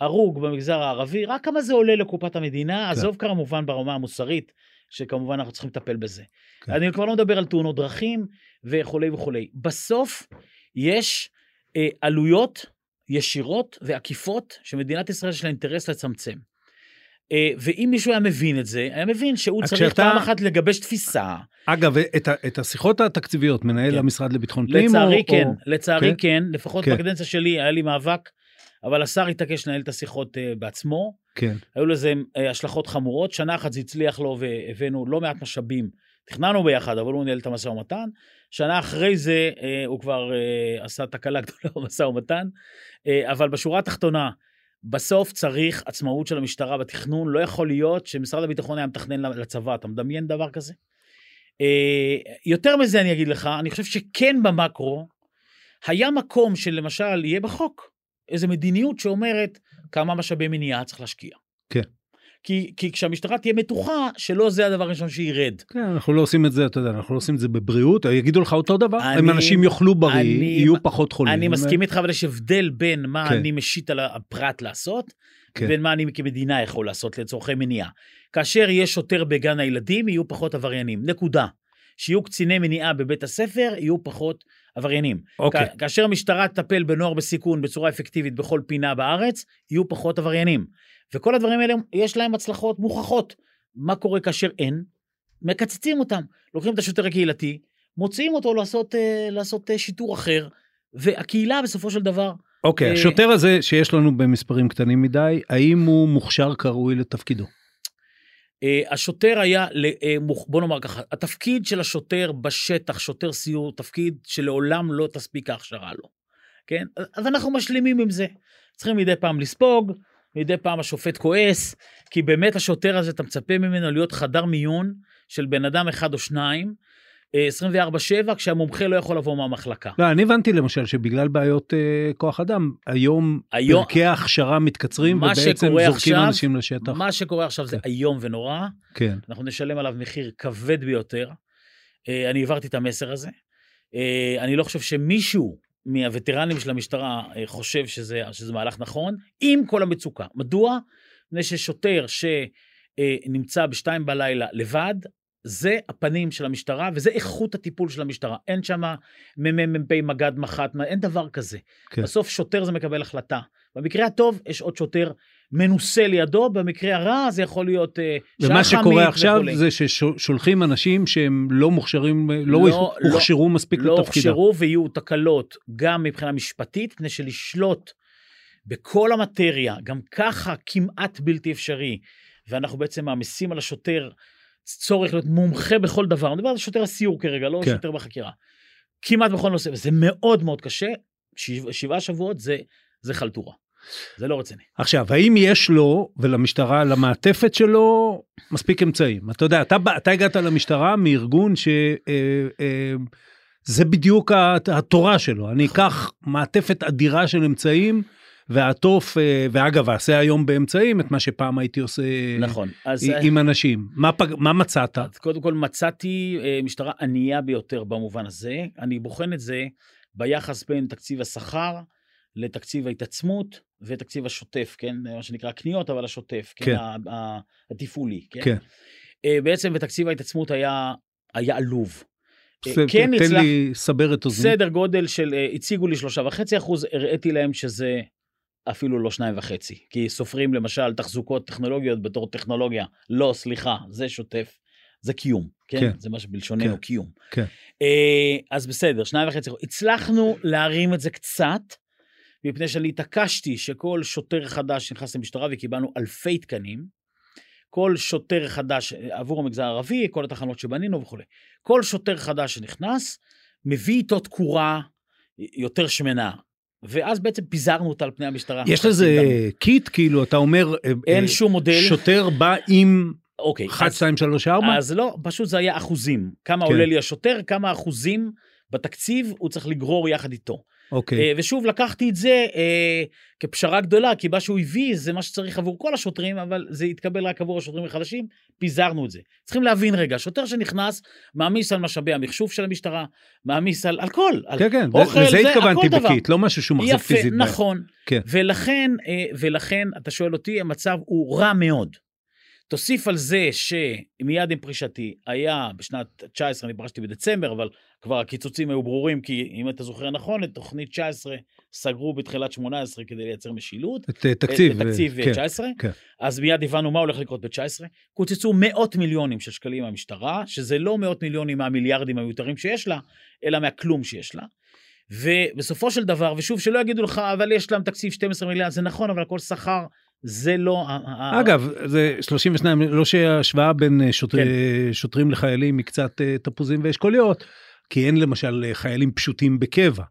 הרוג במגזר הערבי, רק כמה זה עולה לקופת המדינה, עזוב כמובן ברמה המוסרית, שכמובן אנחנו צריכים לטפל בזה. כן. אני כבר לא מדבר על תאונות דרכים וכולי וכולי. בסוף יש אה, עלויות ישירות ועקיפות שמדינת ישראל יש לה אינטרס לצמצם. אה, ואם מישהו היה מבין את זה, היה מבין שהוא צריך כשאתה- פעם אחת לגבש תפיסה. אגב, את, את השיחות התקציביות מנהל כן. המשרד לביטחון פנים? לצערי או, כן, או... לצערי כן? כן, לפחות כן. בקדנציה שלי היה לי מאבק, אבל השר התעקש לנהל את השיחות אה, בעצמו. כן, היו לזה אה, השלכות חמורות, שנה אחת זה הצליח לו והבאנו לא מעט משאבים. תכננו ביחד, אבל הוא ניהל את המשא ומתן. שנה אחרי זה אה, הוא כבר אה, עשה תקלה גדולה במשא ומתן. אה, אבל בשורה התחתונה, בסוף צריך עצמאות של המשטרה בתכנון. לא יכול להיות שמשרד הביטחון היה מתכנן לצבא. אתה מדמיין דבר כזה? אה, יותר מזה אני אגיד לך, אני חושב שכן במקרו, היה מקום שלמשל יהיה בחוק איזו מדיניות שאומרת כמה משאבי מניעה צריך להשקיע. כן. כי, כי כשהמשטרה תהיה מתוחה, שלא זה הדבר הראשון שירד. כן, אנחנו לא עושים את זה, אתה יודע, אנחנו לא עושים את זה בבריאות, יגידו לך אותו דבר, אני- אם אנשים יאכלו בריא, אני- יהיו פחות חולים. אני מסכים איתך, אבל יש הבדל בין מה כן. אני משית על הפרט לעשות, כן. בין מה אני כמדינה יכול לעשות לצורכי מניעה. כאשר יהיה שוטר בגן הילדים, יהיו פחות עבריינים. נקודה. שיהיו קציני מניעה בבית הספר, יהיו פחות עבריינים. אוקיי, כ- כאשר המשטרה תטפל בנוער בסיכון בצורה אפקטיבית בכל פינה בארץ, יהיו פחות עבריינים. וכל הדברים האלה, יש להם הצלחות מוכחות. מה קורה כאשר אין? מקצצים אותם. לוקחים את השוטר הקהילתי, מוציאים אותו לעשות, אה, לעשות אה, שיטור אחר, והקהילה בסופו של דבר, אוקיי, אה, השוטר הזה שיש לנו במספרים קטנים מדי, האם הוא מוכשר כראוי לתפקידו? אה, השוטר היה, אה, בוא נאמר ככה, התפקיד של השוטר בשטח, שוטר סיור, תפקיד שלעולם לא תספיק ההכשרה לו, כן? אז אנחנו משלימים עם זה. צריכים מדי פעם לספוג, מדי פעם השופט כועס, כי באמת השוטר הזה, אתה מצפה ממנו להיות חדר מיון של בן אדם אחד או שניים, 24/7, כשהמומחה לא יכול לבוא מהמחלקה. לא, אני הבנתי למשל שבגלל בעיות אה, כוח אדם, היום היום- פרקי ההכשרה מתקצרים, ובעצם זורקים עכשיו- אנשים לשטח. מה שקורה עכשיו זה כן. איום ונורא, כן, אנחנו נשלם עליו מחיר כבד ביותר. אה, אני העברתי את המסר הזה. אה, אני לא חושב שמישהו מהווטרנים של המשטרה אה, חושב שזה, שזה מהלך נכון, עם כל המצוקה. מדוע? מפני ששוטר שנמצא בשתיים בלילה לבד, זה הפנים של המשטרה וזה איכות הטיפול של המשטרה. אין שם מ"מ, מ"פ, מג"ד, מח"ט, אין דבר כזה. כן. בסוף שוטר זה מקבל החלטה. במקרה הטוב יש עוד שוטר מנוסה לידו, במקרה הרע זה יכול להיות אה, ומה שח"מית שקורה עכשיו וכולי. זה ששולחים אנשים שהם לא מוכשרים, לא לא- הוכשרו מספיק לא לתפקידם. הוכשרו ויהיו תקלות גם מבחינה משפטית, מפני שלשלוט בכל המטריה, גם ככה כמעט בלתי אפשרי, ואנחנו בעצם מעמיסים על השוטר צורך להיות מומחה בכל דבר. אני מדבר על שוטר הסיור כרגע, לא כן. שוטר בחקירה. כמעט בכל נושא, וזה מאוד מאוד קשה. שבע, שבעה שבועות זה, זה חלטורה. זה לא רציני. עכשיו, האם יש לו ולמשטרה, למעטפת שלו, מספיק אמצעים? אתה יודע, אתה, אתה הגעת למשטרה מארגון ש... אה, אה, זה בדיוק הת- התורה שלו. אני אקח מעטפת אדירה של אמצעים ואעטוף, אה, ואגב, אעשה היום באמצעים את מה שפעם הייתי עושה נכון. אז עם- עם אנשים. מה, פג... מה מצאת? קודם כל מצאתי אה, משטרה ענייה ביותר במובן הזה. אני בוחן את זה ביחס בין תקציב השכר לתקציב ההתעצמות ותקציב השוטף, כן? מה שנקרא קניות, אבל השוטף, כן? כן. התפעולי, כן? כן. אה, בעצם בתקציב ההתעצמות היה, היה עלוב. אה, כן תן הצלח- לי סבר את אוזני. סדר גודל של, אה, הציגו לי שלושה וחצי אחוז, הראיתי להם שזה אפילו לא שניים וחצי. כי סופרים למשל תחזוקות טכנולוגיות בתור טכנולוגיה. לא, סליחה, זה שוטף, זה קיום, כן? כן. זה מה שבלשוננו כן. קיום. כן. אה, אז בסדר, שניים וחצי. הצלחנו להרים את זה קצת, מפני שאני התעקשתי שכל שוטר חדש שנכנס למשטרה, וקיבלנו אלפי תקנים, כל שוטר חדש אה, עבור המגזר הערבי, כל התחנות שבנינו וכולי. כל שוטר חדש שנכנס, מביא איתו תקורה יותר שמנה. ואז בעצם פיזרנו אותה על פני המשטרה. יש לזה קיט, כאילו, אתה אומר, אה, אין אה, שום מודל. שוטר בא עם אוקיי. 1, אז- 2, 3, 4? אז לא, פשוט זה היה אחוזים. כמה כן. עולה לי השוטר, כמה אחוזים בתקציב הוא צריך לגרור יחד איתו. אוקיי. אה, ושוב, לקחתי את זה אה, כפשרה גדולה, כי מה שהוא הביא זה מה שצריך עבור כל השוטרים, אבל זה יתקבל רק עבור השוטרים החדשים, פיזרנו את זה. צריכים להבין רגע, שוטר שנכנס, מעמיס על משאבי המחשוב של המשטרה, מעמיס על, על כל. על כן, כן, אוכל, לזה זה, התכוונתי הכל דבר. בקיט, לא משהו שהוא מחזיק יפה, פיזית. ביד. נכון. כן. ולכן, אה, ולכן, אתה שואל אותי, המצב הוא רע מאוד. תוסיף על זה שמיד עם פרישתי, היה בשנת 19, אני פרשתי בדצמבר, אבל כבר הקיצוצים היו ברורים, כי אם אתה זוכר נכון, את תוכנית 19 סגרו בתחילת 18 כדי לייצר משילות. את אה, תקציב. את תקציב כן, 19, כן. אז מיד הבנו מה הולך לקרות ב-19. קוצצו מאות מיליונים של שקלים מהמשטרה, שזה לא מאות מיליונים מהמיליארדים המיותרים שיש לה, אלא מהכלום שיש לה. ובסופו של דבר, ושוב, שלא יגידו לך, אבל יש להם תקציב 12 מיליארד, זה נכון, אבל הכל שכר, זה לא... אגב, זה 32, לא שההשוואה בין אה, שוטר, כן. שוטרים לחיילים היא קצת אה, תפוזים ואשכוליות, כי אין למשל אה, חיילים פשוטים בקבע.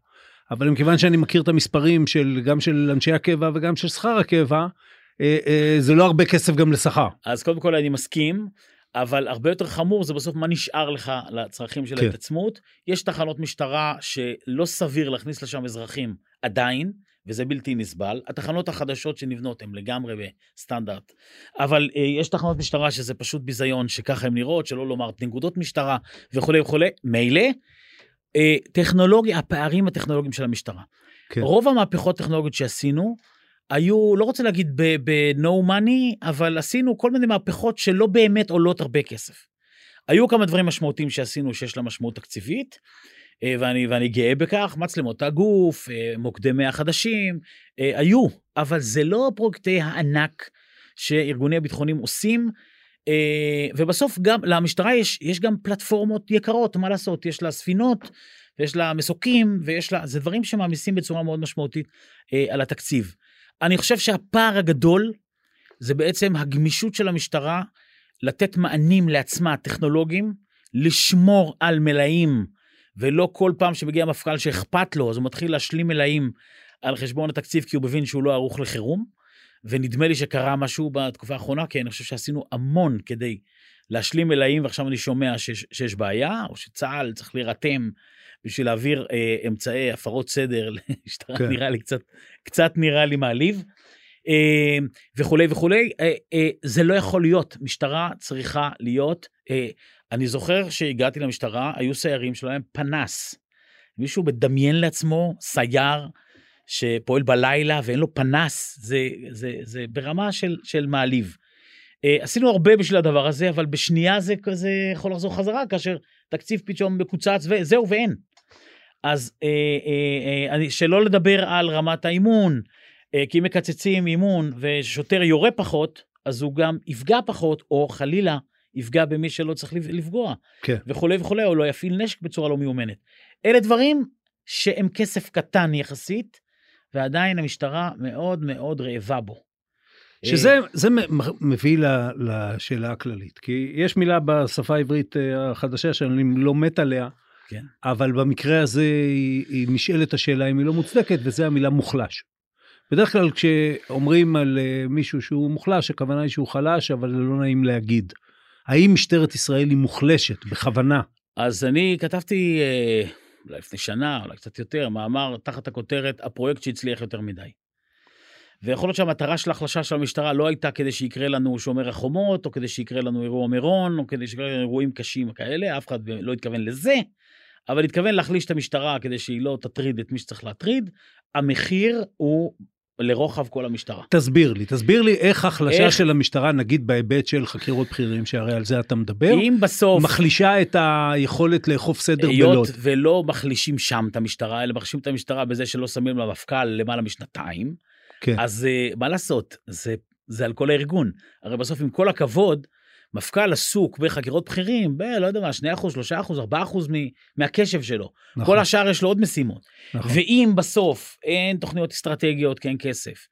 אבל מכיוון שאני מכיר את המספרים של גם של אנשי הקבע וגם של שכר הקבע, אה, אה, זה לא הרבה כסף גם לשכר. אז קודם כל אני מסכים, אבל הרבה יותר חמור זה בסוף מה נשאר לך לצרכים של כן. ההתעצמות. יש תחנות משטרה שלא סביר להכניס לשם אזרחים עדיין, וזה בלתי נסבל. התחנות החדשות שנבנות הן לגמרי בסטנדרט. אבל אה, יש תחנות משטרה שזה פשוט ביזיון, שככה הן נראות, שלא לומר נקודות משטרה וכולי וכולי. מילא, אה, טכנולוגיה, הפערים הטכנולוגיים של המשטרה. כן. רוב המהפכות הטכנולוגיות שעשינו, היו, לא רוצה להגיד ב-no money, אבל עשינו כל מיני מהפכות שלא באמת עולות הרבה כסף. היו כמה דברים משמעותיים שעשינו שיש להם משמעות תקציבית, ואני, ואני גאה בכך, מצלמות הגוף, אה, מוקדי 100 חדשים, אה, היו, אבל זה לא פרויקטי הענק שארגוני הביטחונים עושים, אה, ובסוף גם למשטרה יש, יש גם פלטפורמות יקרות, מה לעשות, יש לה ספינות, ויש לה מסוקים, ויש לה, זה דברים שמעמיסים בצורה מאוד משמעותית אה, על התקציב. אני חושב שהפער הגדול זה בעצם הגמישות של המשטרה לתת מענים לעצמה, טכנולוגיים, לשמור על מלאים, ולא כל פעם שמגיע מפכ"ל שאכפת לו, אז הוא מתחיל להשלים מלאים על חשבון התקציב, כי הוא מבין שהוא לא ערוך לחירום. ונדמה לי שקרה משהו בתקופה האחרונה, כי אני חושב שעשינו המון כדי להשלים מלאים, ועכשיו אני שומע שיש, שיש בעיה, או שצה"ל צריך להירתם בשביל להעביר אה, אמצעי הפרות סדר למשטרה, כן. נראה לי קצת, קצת נראה לי מעליב. אה, וכולי וכולי, אה, אה, זה לא יכול להיות, משטרה צריכה להיות, אני זוכר שהגעתי למשטרה, היו סיירים שלהם פנס. מישהו מדמיין לעצמו סייר שפועל בלילה ואין לו פנס, זה, זה, זה ברמה של, של מעליב. עשינו הרבה בשביל הדבר הזה, אבל בשנייה זה כזה יכול לחזור חזרה, כאשר תקציב פתאום מקוצץ וזהו ואין. אז אה, אה, אה, שלא לדבר על רמת האימון, כי אם מקצצים אימון ושוטר יורה פחות, אז הוא גם יפגע פחות, או חלילה יפגע במי שלא צריך לפ- לפגוע, כן. וכולי וכולי, או לא יפעיל נשק בצורה לא מיומנת. אלה דברים שהם כסף קטן יחסית, ועדיין המשטרה מאוד מאוד רעבה בו. שזה זה מ- מביא לשאלה הכללית, כי יש מילה בשפה העברית אה, החדשה שאני לא מת עליה, כן. אבל במקרה הזה היא, היא נשאלת השאלה אם היא לא מוצדקת, וזה המילה מוחלש. בדרך כלל כשאומרים על אה, מישהו שהוא מוחלש, הכוונה היא שהוא חלש, אבל זה לא נעים להגיד. האם משטרת ישראל היא מוחלשת בכוונה? אז אני כתבתי, אה, אולי לפני שנה, אולי קצת יותר, מאמר תחת הכותרת, הפרויקט שהצליח יותר מדי. ויכול להיות שהמטרה של ההחלשה של המשטרה לא הייתה כדי שיקרה לנו שומר החומות, או כדי שיקרה לנו אירוע מירון, או כדי שיקרה לנו אירועים קשים כאלה, אף אחד לא התכוון לזה, אבל התכוון להחליש את המשטרה כדי שהיא לא תטריד את מי שצריך להטריד. המחיר הוא לרוחב כל המשטרה. תסביר לי, תסביר לי איך החלשה איך- של המשטרה, נגיד בהיבט של חקירות בכירים, שהרי על זה אתה מדבר, אם בסוף... מחלישה את היכולת לאכוף סדר היות בלוד. ולא מחלישים שם את המשטרה, אלא מחלישים את המשטרה בזה שלא שמים למפכ"ל למעלה משנתיים, כן. אז uh, מה לעשות, זה, זה על כל הארגון. הרי בסוף, עם כל הכבוד, מפכ"ל עסוק בחקירות בכירים, ב, לא יודע מה, 2%, 3%, 4% מ- מהקשב שלו. נכון, כל השאר יש לו עוד משימות. נכון. ואם בסוף אין תוכניות אסטרטגיות כי אין כסף,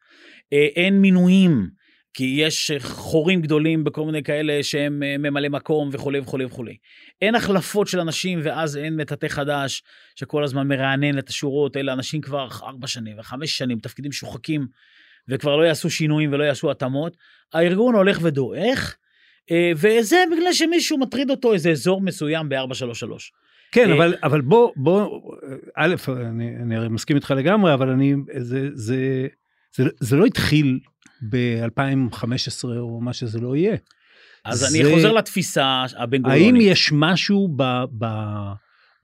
אה, אין מינויים, כי יש חורים גדולים בכל מיני כאלה שהם אה, ממלא מקום וכולי וכולי וכולי. אין החלפות של אנשים ואז אין מטאטא חדש שכל הזמן מרענן את השורות, אלא אנשים כבר ארבע שנים וחמש שנים, תפקידים שוחקים, וכבר לא יעשו שינויים ולא יעשו התאמות. הארגון הולך ודועך, וזה בגלל שמישהו מטריד אותו איזה אזור מסוים ב-433. כן, אה, אבל, אבל בוא, בוא, א', אני, אני הרי מסכים איתך לגמרי, אבל אני, זה, זה, זה, זה לא התחיל ב-2015 או מה שזה לא יהיה. אז זה- אני חוזר לתפיסה הבין האם יש משהו ב, ב,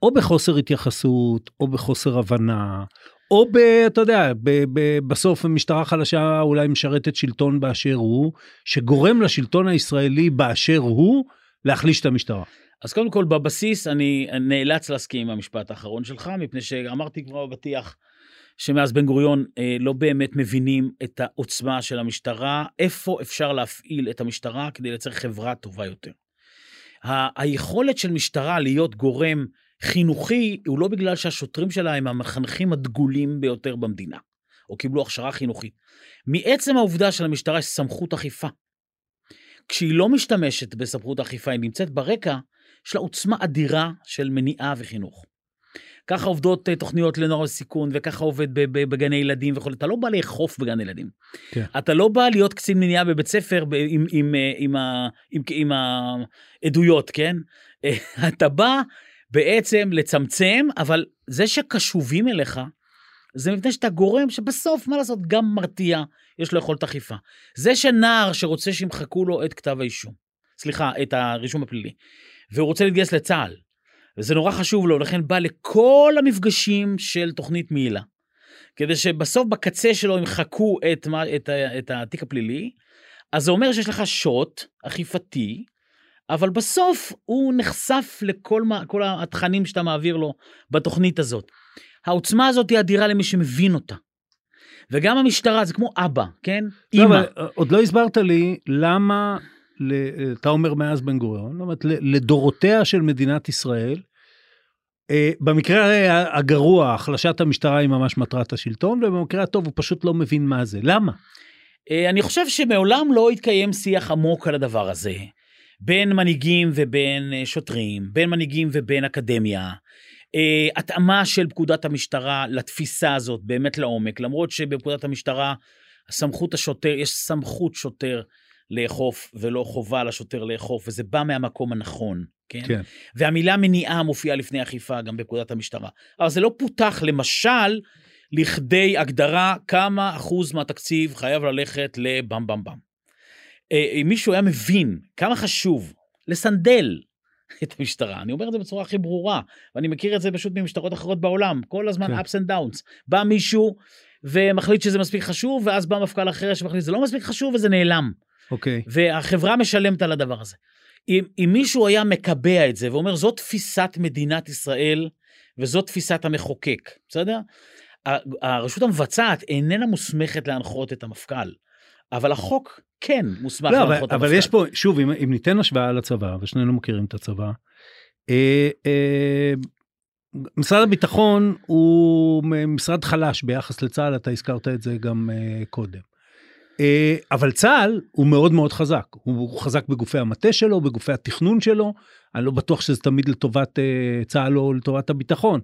או בחוסר התייחסות, או בחוסר הבנה, או ב... אתה יודע, ב, ב, בסוף המשטרה חלשה אולי משרתת שלטון באשר הוא, שגורם לשלטון הישראלי באשר הוא להחליש את המשטרה. אז קודם כל, בבסיס אני נאלץ להסכים עם המשפט האחרון שלך, מפני שאמרתי כבר בפתיח, שמאז בן גוריון אה, לא באמת מבינים את העוצמה של המשטרה, איפה אפשר להפעיל את המשטרה כדי לייצר חברה טובה יותר. ה- היכולת של משטרה להיות גורם חינוכי, הוא לא בגלל שהשוטרים שלה הם המחנכים הדגולים ביותר במדינה, או קיבלו הכשרה חינוכית. מעצם העובדה שלמשטרה יש סמכות אכיפה. כשהיא לא משתמשת בסמכות אכיפה, היא נמצאת ברקע, יש לה עוצמה אדירה של מניעה וחינוך. ככה עובדות אה, תוכניות לנוער בסיכון, וככה עובד בגני ילדים וכו'. אתה לא בא לאכוף בגן ילדים. כן. אתה לא בא להיות קצין מניעה בבית ספר עם, עם, אה, עם, ה- עם, עם העדויות, כן? אתה בא בעצם לצמצם, אבל זה שקשובים אליך, זה מפני שאתה גורם שבסוף, מה לעשות, גם מרתיע, יש לו יכולת אכיפה. זה שנער שרוצה שימחקו לו את כתב האישום, סליחה, את הרישום הפלילי, והוא רוצה להתגייס לצה"ל, וזה נורא חשוב לו, לכן בא לכל המפגשים של תוכנית מעילה, כדי שבסוף בקצה שלו ימחקו את, את, ה- את התיק הפלילי, אז זה אומר שיש לך שוט אכיפתי, אבל בסוף הוא נחשף לכל מה, כל התכנים שאתה מעביר לו בתוכנית הזאת. העוצמה הזאת היא אדירה למי שמבין אותה. וגם המשטרה זה כמו אבא, כן? לא, אימא. אבל אה, עוד לא הסברת לי למה, ל- אתה אומר מאז בן גוריון, זאת אומרת, לדורותיה של מדינת ישראל, אה, במקרה הגרוע, החלשת המשטרה היא ממש מטרת השלטון, ובמקרה הטוב הוא פשוט לא מבין מה זה. למה? אה, אני חושב שמעולם לא התקיים שיח עמוק על הדבר הזה, בין מנהיגים ובין אה, שוטרים, בין מנהיגים ובין אקדמיה. אה, התאמה של פקודת המשטרה לתפיסה הזאת באמת לעומק, למרות שבפקודת המשטרה הסמכות השוטר, יש סמכות שוטר לאכוף ולא חובה לשוטר לאכוף, וזה בא מהמקום הנכון, כן? כן. והמילה מניעה מופיעה לפני אכיפה גם בפקודת המשטרה. אבל זה לא פותח למשל לכדי הגדרה כמה אחוז מהתקציב חייב ללכת לבם בם בם. אה, אם מישהו היה מבין כמה חשוב לסנדל את המשטרה, אני אומר את זה בצורה הכי ברורה, ואני מכיר את זה פשוט ממשטרות אחרות בעולם, כל הזמן כן. ups and downs. בא מישהו ומחליט שזה מספיק חשוב, ואז בא מפכ"ל אחר שמחליט שזה לא מספיק חשוב וזה נעלם. אוקיי. והחברה משלמת על הדבר הזה. אם, אם מישהו היה מקבע את זה ואומר, זאת תפיסת מדינת ישראל וזאת תפיסת המחוקק, בסדר? הרשות המבצעת איננה מוסמכת להנחות את המפכ"ל, אבל החוק כן מוסמך לא, להנחות את המפכ"ל. אבל יש פה, שוב, אם, אם ניתן השוואה לצבא, ושנינו מכירים את הצבא, אה, אה, משרד הביטחון הוא משרד חלש ביחס לצה"ל, אתה הזכרת את זה גם אה, קודם. אה, אבל צה"ל הוא מאוד מאוד חזק, הוא חזק בגופי המטה שלו, בגופי התכנון שלו, אני לא בטוח שזה תמיד לטובת אה, צה"ל או לטובת הביטחון.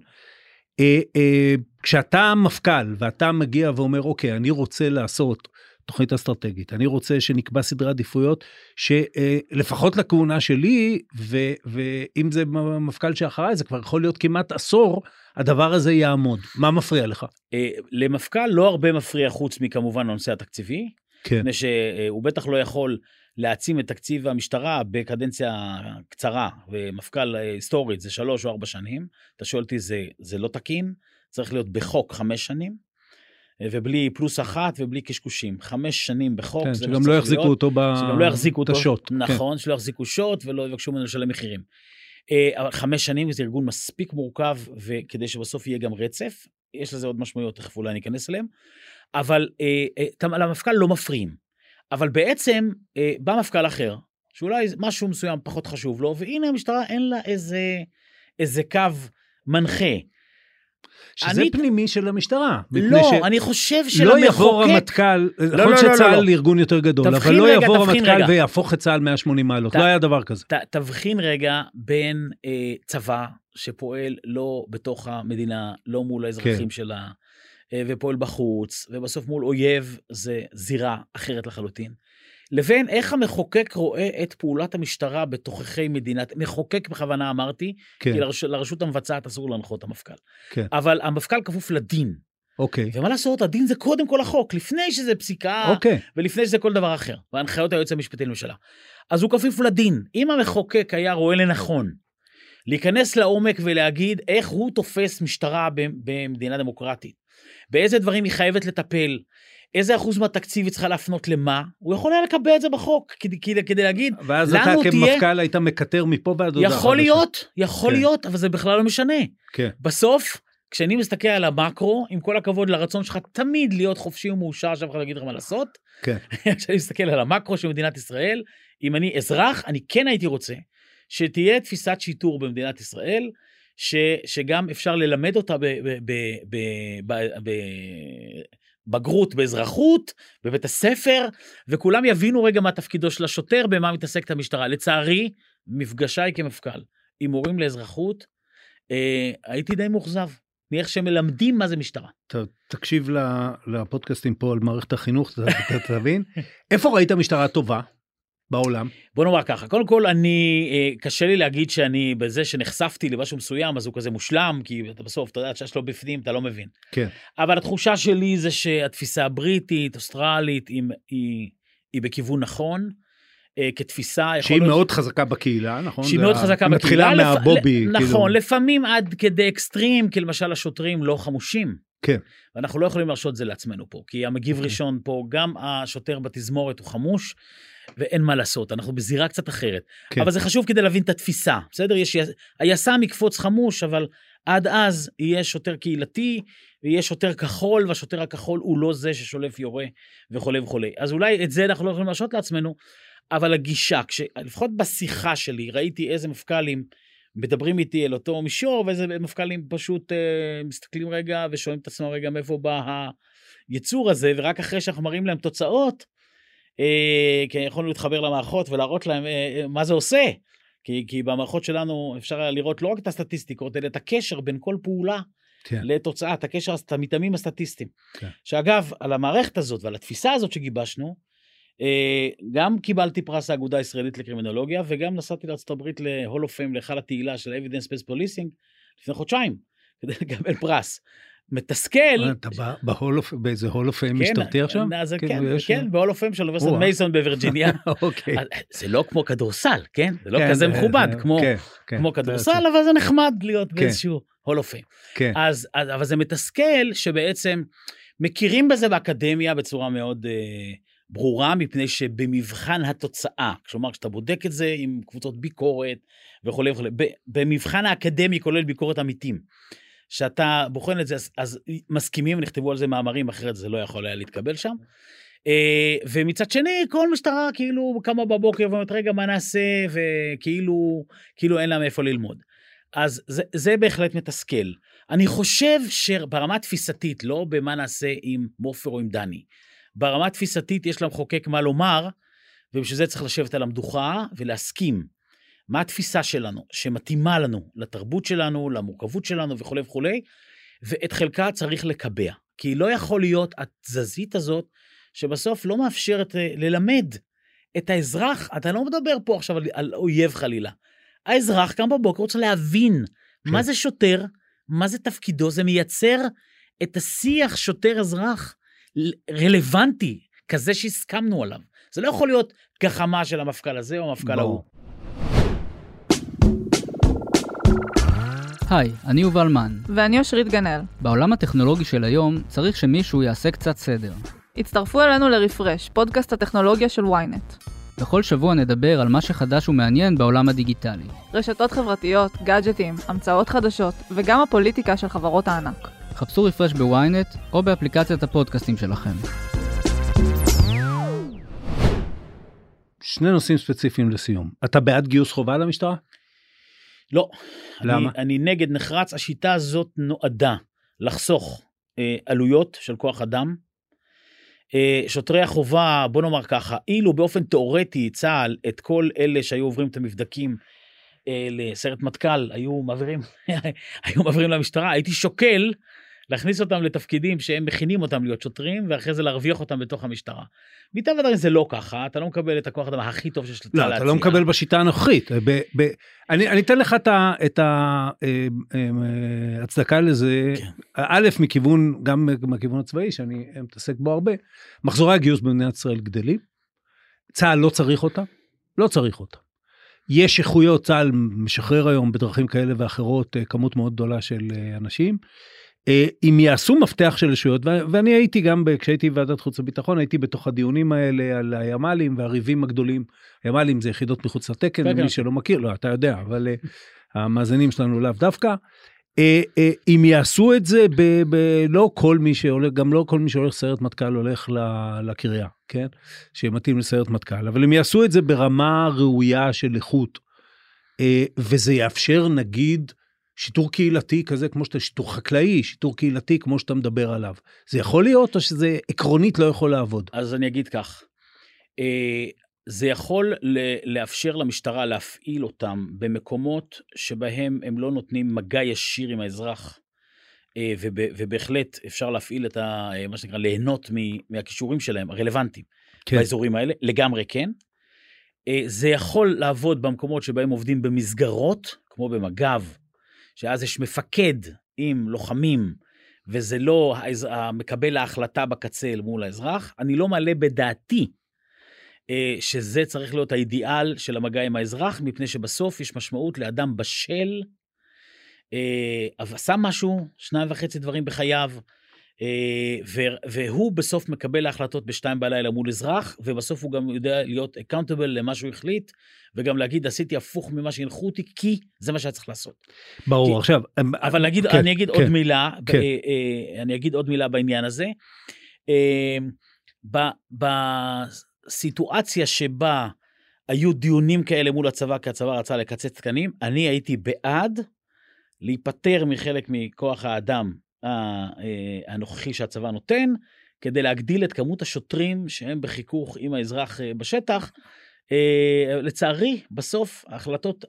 אה, אה, כשאתה מפכ"ל ואתה מגיע ואומר, אוקיי, אני רוצה לעשות תוכנית אסטרטגית, אני רוצה שנקבע סדרי עדיפויות שלפחות לכהונה שלי, ו, ואם זה מפכ"ל שאחריי, זה כבר יכול להיות כמעט עשור, הדבר הזה יעמוד. מה מפריע לך? אה, למפכ"ל לא הרבה מפריע חוץ מכמובן הנושא התקציבי, כן. מפני שהוא בטח לא יכול להעצים את תקציב המשטרה בקדנציה קצרה, ומפכ"ל אה, היסטורית זה שלוש או ארבע שנים. אתה שואל אותי, זה, זה לא תקין? צריך להיות בחוק חמש שנים, אה, ובלי פלוס אחת ובלי קשקושים. חמש שנים בחוק, כן, זה מה שגם שצריך לא יחזיקו להיות. אותו ב... שגם לא יחזיקו אותו. השוט. כן. נכון, שלא יחזיקו שוט ולא יבקשו ממנו לשלם מחירים. אה, אבל חמש שנים זה ארגון מספיק מורכב, וכדי שבסוף יהיה גם רצף, יש לזה עוד משמעויות, תכף אולי ניכנס אליהם, אבל אה, אה, למפכ"ל לא מפריעים. אבל בעצם בא מפכ"ל אחר, שאולי משהו מסוים פחות חשוב לו, והנה המשטרה אין לה איזה, איזה קו מנחה. שזה אני- פנימי של המשטרה. לא, ש- אני חושב לא יבוא שלמחוקק... רמטכ"ל, יכול לא, להיות לא, לא, שצה"ל לא. ארגון יותר גדול, אבל לא רגע, יבוא רמטכ"ל. ויהפוך את צה"ל 180 מעלות, ת- לא היה דבר כזה. ת, תבחין רגע בין אה, צבא שפועל לא בתוך המדינה, לא מול האזרחים כן. שלה, אה, ופועל בחוץ, ובסוף מול אויב זה זירה אחרת לחלוטין, לבין איך המחוקק רואה את פעולת המשטרה בתוככי מדינת, מחוקק בכוונה אמרתי, כן, כי לרש, לרשות המבצעת אסור להנחות את המפכ"ל. כן. אבל המפכ"ל כפוף לדין, אוקיי, ומה לעשות, הדין זה קודם כל החוק, לפני שזה פסיקה, אוקיי, ולפני שזה כל דבר אחר, והנחיות היועץ המשפטי לממשלה. אז הוא כפוף לדין. אם המחוקק היה רואה לנכון להיכנס לעומק ולהגיד איך הוא תופס משטרה במדינה דמוקרטית, באיזה דברים היא חייבת לטפל, איזה אחוז מהתקציב היא צריכה להפנות למה, הוא יכול היה לקבע את זה בחוק, כדי, כדי, כדי להגיד, ואז אתה תהיה- כמפכ"ל היית מקטר מפה ועד הודעה יכול. להיות, יכול כן. להיות, אבל זה בכלל לא משנה. כן, בסוף, כשאני מסתכל על המקרו, עם כל הכבוד לרצון שלך תמיד להיות חופשי ומאושר, שאף אחד לא יגיד לך מה לעשות, כן. כשאני מסתכל על המקרו של מדינת ישראל, אם אני אזרח, אני כן הייתי רוצה שתהיה תפיסת שיטור במדינת ישראל, ש, שגם אפשר ללמד אותה בבגרות באזרחות, בבית הספר, וכולם יבינו רגע מה תפקידו של השוטר, במה מתעסקת המשטרה. לצערי, מפגשיי כמפכ"ל עם מורים לאזרחות, אה, הייתי די מאוכזב מאיך שמלמדים מה זה משטרה. טוב, תקשיב לפודקאסטים פה על מערכת החינוך, אתה תבין. איפה ראית משטרה טובה בעולם? בוא נאמר ככה, קודם כל אני, אה, קשה לי להגיד שאני בזה שנחשפתי למשהו מסוים אז הוא כזה מושלם, כי אתה בסוף, אתה יודע, שיש לו בפנים, אתה לא מבין. כן. אבל התחושה שלי זה שהתפיסה הבריטית, אוסטרלית, היא, היא, היא בכיוון נכון. אה, כתפיסה, יכול שהיא להיות- מאוד חזקה בקהילה, נכון? שהיא מאוד חזקה מתחילה בקהילה. לפ- מהבובי. ל- כאילו. נכון, לפעמים עד כדי אקסטרים, כי למשל השוטרים לא חמושים. כן. ואנחנו לא יכולים להרשות את זה לעצמנו פה, כי המגיב אוקיי. ראשון פה, גם השוטר בתזמורת הוא חמוש, ואין מה לעשות, אנחנו בזירה קצת אחרת. כן. אבל זה חשוב כדי להבין את התפיסה, בסדר? יש, היס"מ יקפוץ חמוש, אבל עד אז יהיה שוטר קהילתי, ויהיה שוטר כחול, והשוטר הכחול הוא לא זה ששולף יורה וכולי וכולי. אז אולי את זה אנחנו לא יכולים להרשות לעצמנו, אבל הגישה, כש, לפחות בשיחה שלי, ראיתי איזה מפכ"לים מדברים איתי אל אותו מישור, ואיזה מפכ"לים פשוט אה, מסתכלים רגע ושואלים את עצמם רגע מאיפה בא היצור הזה, ורק אחרי שאנחנו מראים להם תוצאות, אה, כי יכולנו להתחבר למערכות ולהראות להם אה, אה, מה זה עושה. כי, כי במערכות שלנו אפשר היה לראות לא רק את הסטטיסטיקות, אלא את הקשר בין כל פעולה כן. לתוצאה, את הקשר, את המתאמים הסטטיסטיים. כן. שאגב, על המערכת הזאת ועל התפיסה הזאת שגיבשנו, גם קיבלתי פרס האגודה הישראלית לקרימינולוגיה, וגם נסעתי לארה"ב ל Hall of Fame, להיכל התהילה של evidence based policing, לפני חודשיים, כדי לקבל פרס. מתסכל, אתה בא ב Hall of- באיזה Hall of Fame משטרתי עכשיו? אז כן, כן, ב Hall of Fame של אוניברסיטת. מייסון בווירג'יניה. אוקיי. זה לא כמו כדורסל, כן? זה לא כן, כזה זה- מכובד כמו כן, כן. כמו כדורסל, אבל זה נחמד להיות. באיזשהו Hall of Fame. אבל זה מתסכל שבעצם מכירים בזה באקדמיה בצורה מאוד אה, ברורה, מפני שבמבחן התוצאה, כלומר, כשאתה בודק את זה עם קבוצות ביקורת וכולי וכולי, במבחן האקדמי, כולל ביקורת עמיתים, שאתה בוחן את זה, אז, אז מסכימים, נכתבו על זה מאמרים, אחרת זה לא יכול היה להתקבל שם. אה, ומצד שני, כל משטרה כאילו קמה בבוקר ואומרת, רגע, מה נעשה, וכאילו כאילו אין לה מאיפה ללמוד. אז זה, זה בהחלט מתסכל. אני חושב שברמה התפיסתית, לא במה נעשה עם מופר או עם דני, ברמה התפיסתית יש למחוקק מה לומר, ובשביל זה צריך לשבת על המדוכה ולהסכים. מה התפיסה שלנו, שמתאימה לנו, לתרבות שלנו, למורכבות שלנו וכולי וכולי, ואת חלקה צריך לקבע. כי לא יכול להיות התזזית הזאת, שבסוף לא מאפשרת אה, ללמד את האזרח, אתה לא מדבר פה עכשיו על, על אויב חלילה. האזרח קם בבוקר רוצה להבין כן. מה זה שוטר, מה זה תפקידו, זה מייצר את השיח שוטר-אזרח רלוונטי, כזה שהסכמנו עליו. זה לא יכול להיות גחמה של המפכ"ל הזה או המפכ"ל. ההוא. היי, אני יובל מן. ואני אושרית גנאל. בעולם הטכנולוגי של היום צריך שמישהו יעשה קצת סדר. הצטרפו אלינו לרפרש, פודקאסט הטכנולוגיה של ynet. בכל שבוע נדבר על מה שחדש ומעניין בעולם הדיגיטלי. רשתות חברתיות, גאדג'טים, המצאות חדשות, וגם הפוליטיקה של חברות הענק. חפשו רפרש בוויינט או באפליקציית הפודקאסטים שלכם. שני נושאים ספציפיים לסיום. אתה בעד גיוס חובה למשטרה? לא. למה? אני, אני נגד נחרץ, השיטה הזאת נועדה לחסוך אה, עלויות של כוח אדם. אה, שוטרי החובה, בוא נאמר ככה, אילו באופן תיאורטי צה"ל את כל אלה שהיו עוברים את המבדקים אה, לסיירת מטכ"ל, היו מעבירים, היו מעבירים למשטרה, הייתי שוקל להכניס אותם לתפקידים שהם מכינים אותם להיות שוטרים, ואחרי זה להרוויח אותם בתוך המשטרה. מטבע הדברים זה לא ככה, אתה לא מקבל את הכוח האדם הכי טוב שיש לצה"ל לא, אתה לא מקבל בשיטה הנוכחית. ב, ב, אני, אני אתן לך את ה- את ההצדקה לזה, כן. א', מכיוון, גם מהכיוון הצבאי, שאני מתעסק בו הרבה, מחזורי הגיוס במדינת ישראל גדלים, צה"ל לא צריך אותה, לא צריך אותה. יש איכויות, צה"ל משחרר היום בדרכים כאלה ואחרות אה, כמות מאוד גדולה של אה, אנשים. אה, אם יעשו מפתח של רשויות, ואני הייתי גם, כשהייתי בוועדת חוץ וביטחון, הייתי בתוך הדיונים האלה על הימ"לים והריבים הגדולים. הימ"לים זה יחידות מחוץ לתקן, למי כן. שלא מכיר, לא, אתה יודע, אבל אה, המאזינים שלנו לאו דווקא. אה, אם יעשו את זה, ב- ב- לא כל מי שהולך, גם לא כל מי שהולך סיירת מטכ"ל הולך לקריה, כן? שמתאים לסיירת מטכ"ל, אבל אם יעשו את זה ברמה ראויה של איכות, וזה יאפשר נגיד שיטור קהילתי כזה כמו שאתה, שיטור חקלאי, שיטור קהילתי כמו שאתה מדבר עליו, זה יכול להיות או שזה עקרונית לא יכול לעבוד? אז אני אגיד כך, אה, זה יכול לאפשר למשטרה להפעיל אותם במקומות שבהם הם לא נותנים מגע ישיר עם האזרח, אה, וב- ובהחלט אפשר להפעיל את ה... אה, מה שנקרא, ליהנות מהכישורים שלהם, הרלוונטיים, כן. באזורים האלה, לגמרי כן. זה יכול לעבוד במקומות שבהם עובדים במסגרות, כמו במג"ב, שאז יש מפקד עם לוחמים, וזה לא המקבל ההחלטה בקצה אל מול האזרח. אני לא מעלה בדעתי אה, שזה צריך להיות האידיאל של המגע עם האזרח, מפני שבסוף יש משמעות לאדם בשל, אה, עשה משהו, שניים וחצי דברים בחייו, והוא בסוף מקבל ההחלטות בשתיים בלילה מול אזרח, ובסוף הוא גם יודע להיות accountable למה שהוא החליט, וגם להגיד, עשיתי הפוך ממה שהנחו אותי, כי זה מה שהיה צריך לעשות. ברור, כי- עכשיו... אבל נגיד, כן, אני אגיד כן. עוד מילה, ב- כן. אה, אה, אני אגיד עוד מילה בעניין הזה. אה, בסיטואציה שבה היו דיונים כאלה מול הצבא, כי הצבא רצה לקצץ תקנים, אני הייתי בעד להיפטר מחלק מכוח האדם אה, הנוכחי שהצבא נותן, כדי להגדיל את כמות השוטרים שהם בחיכוך עם האזרח אה, בשטח. אה, לצערי, בסוף ההחלטות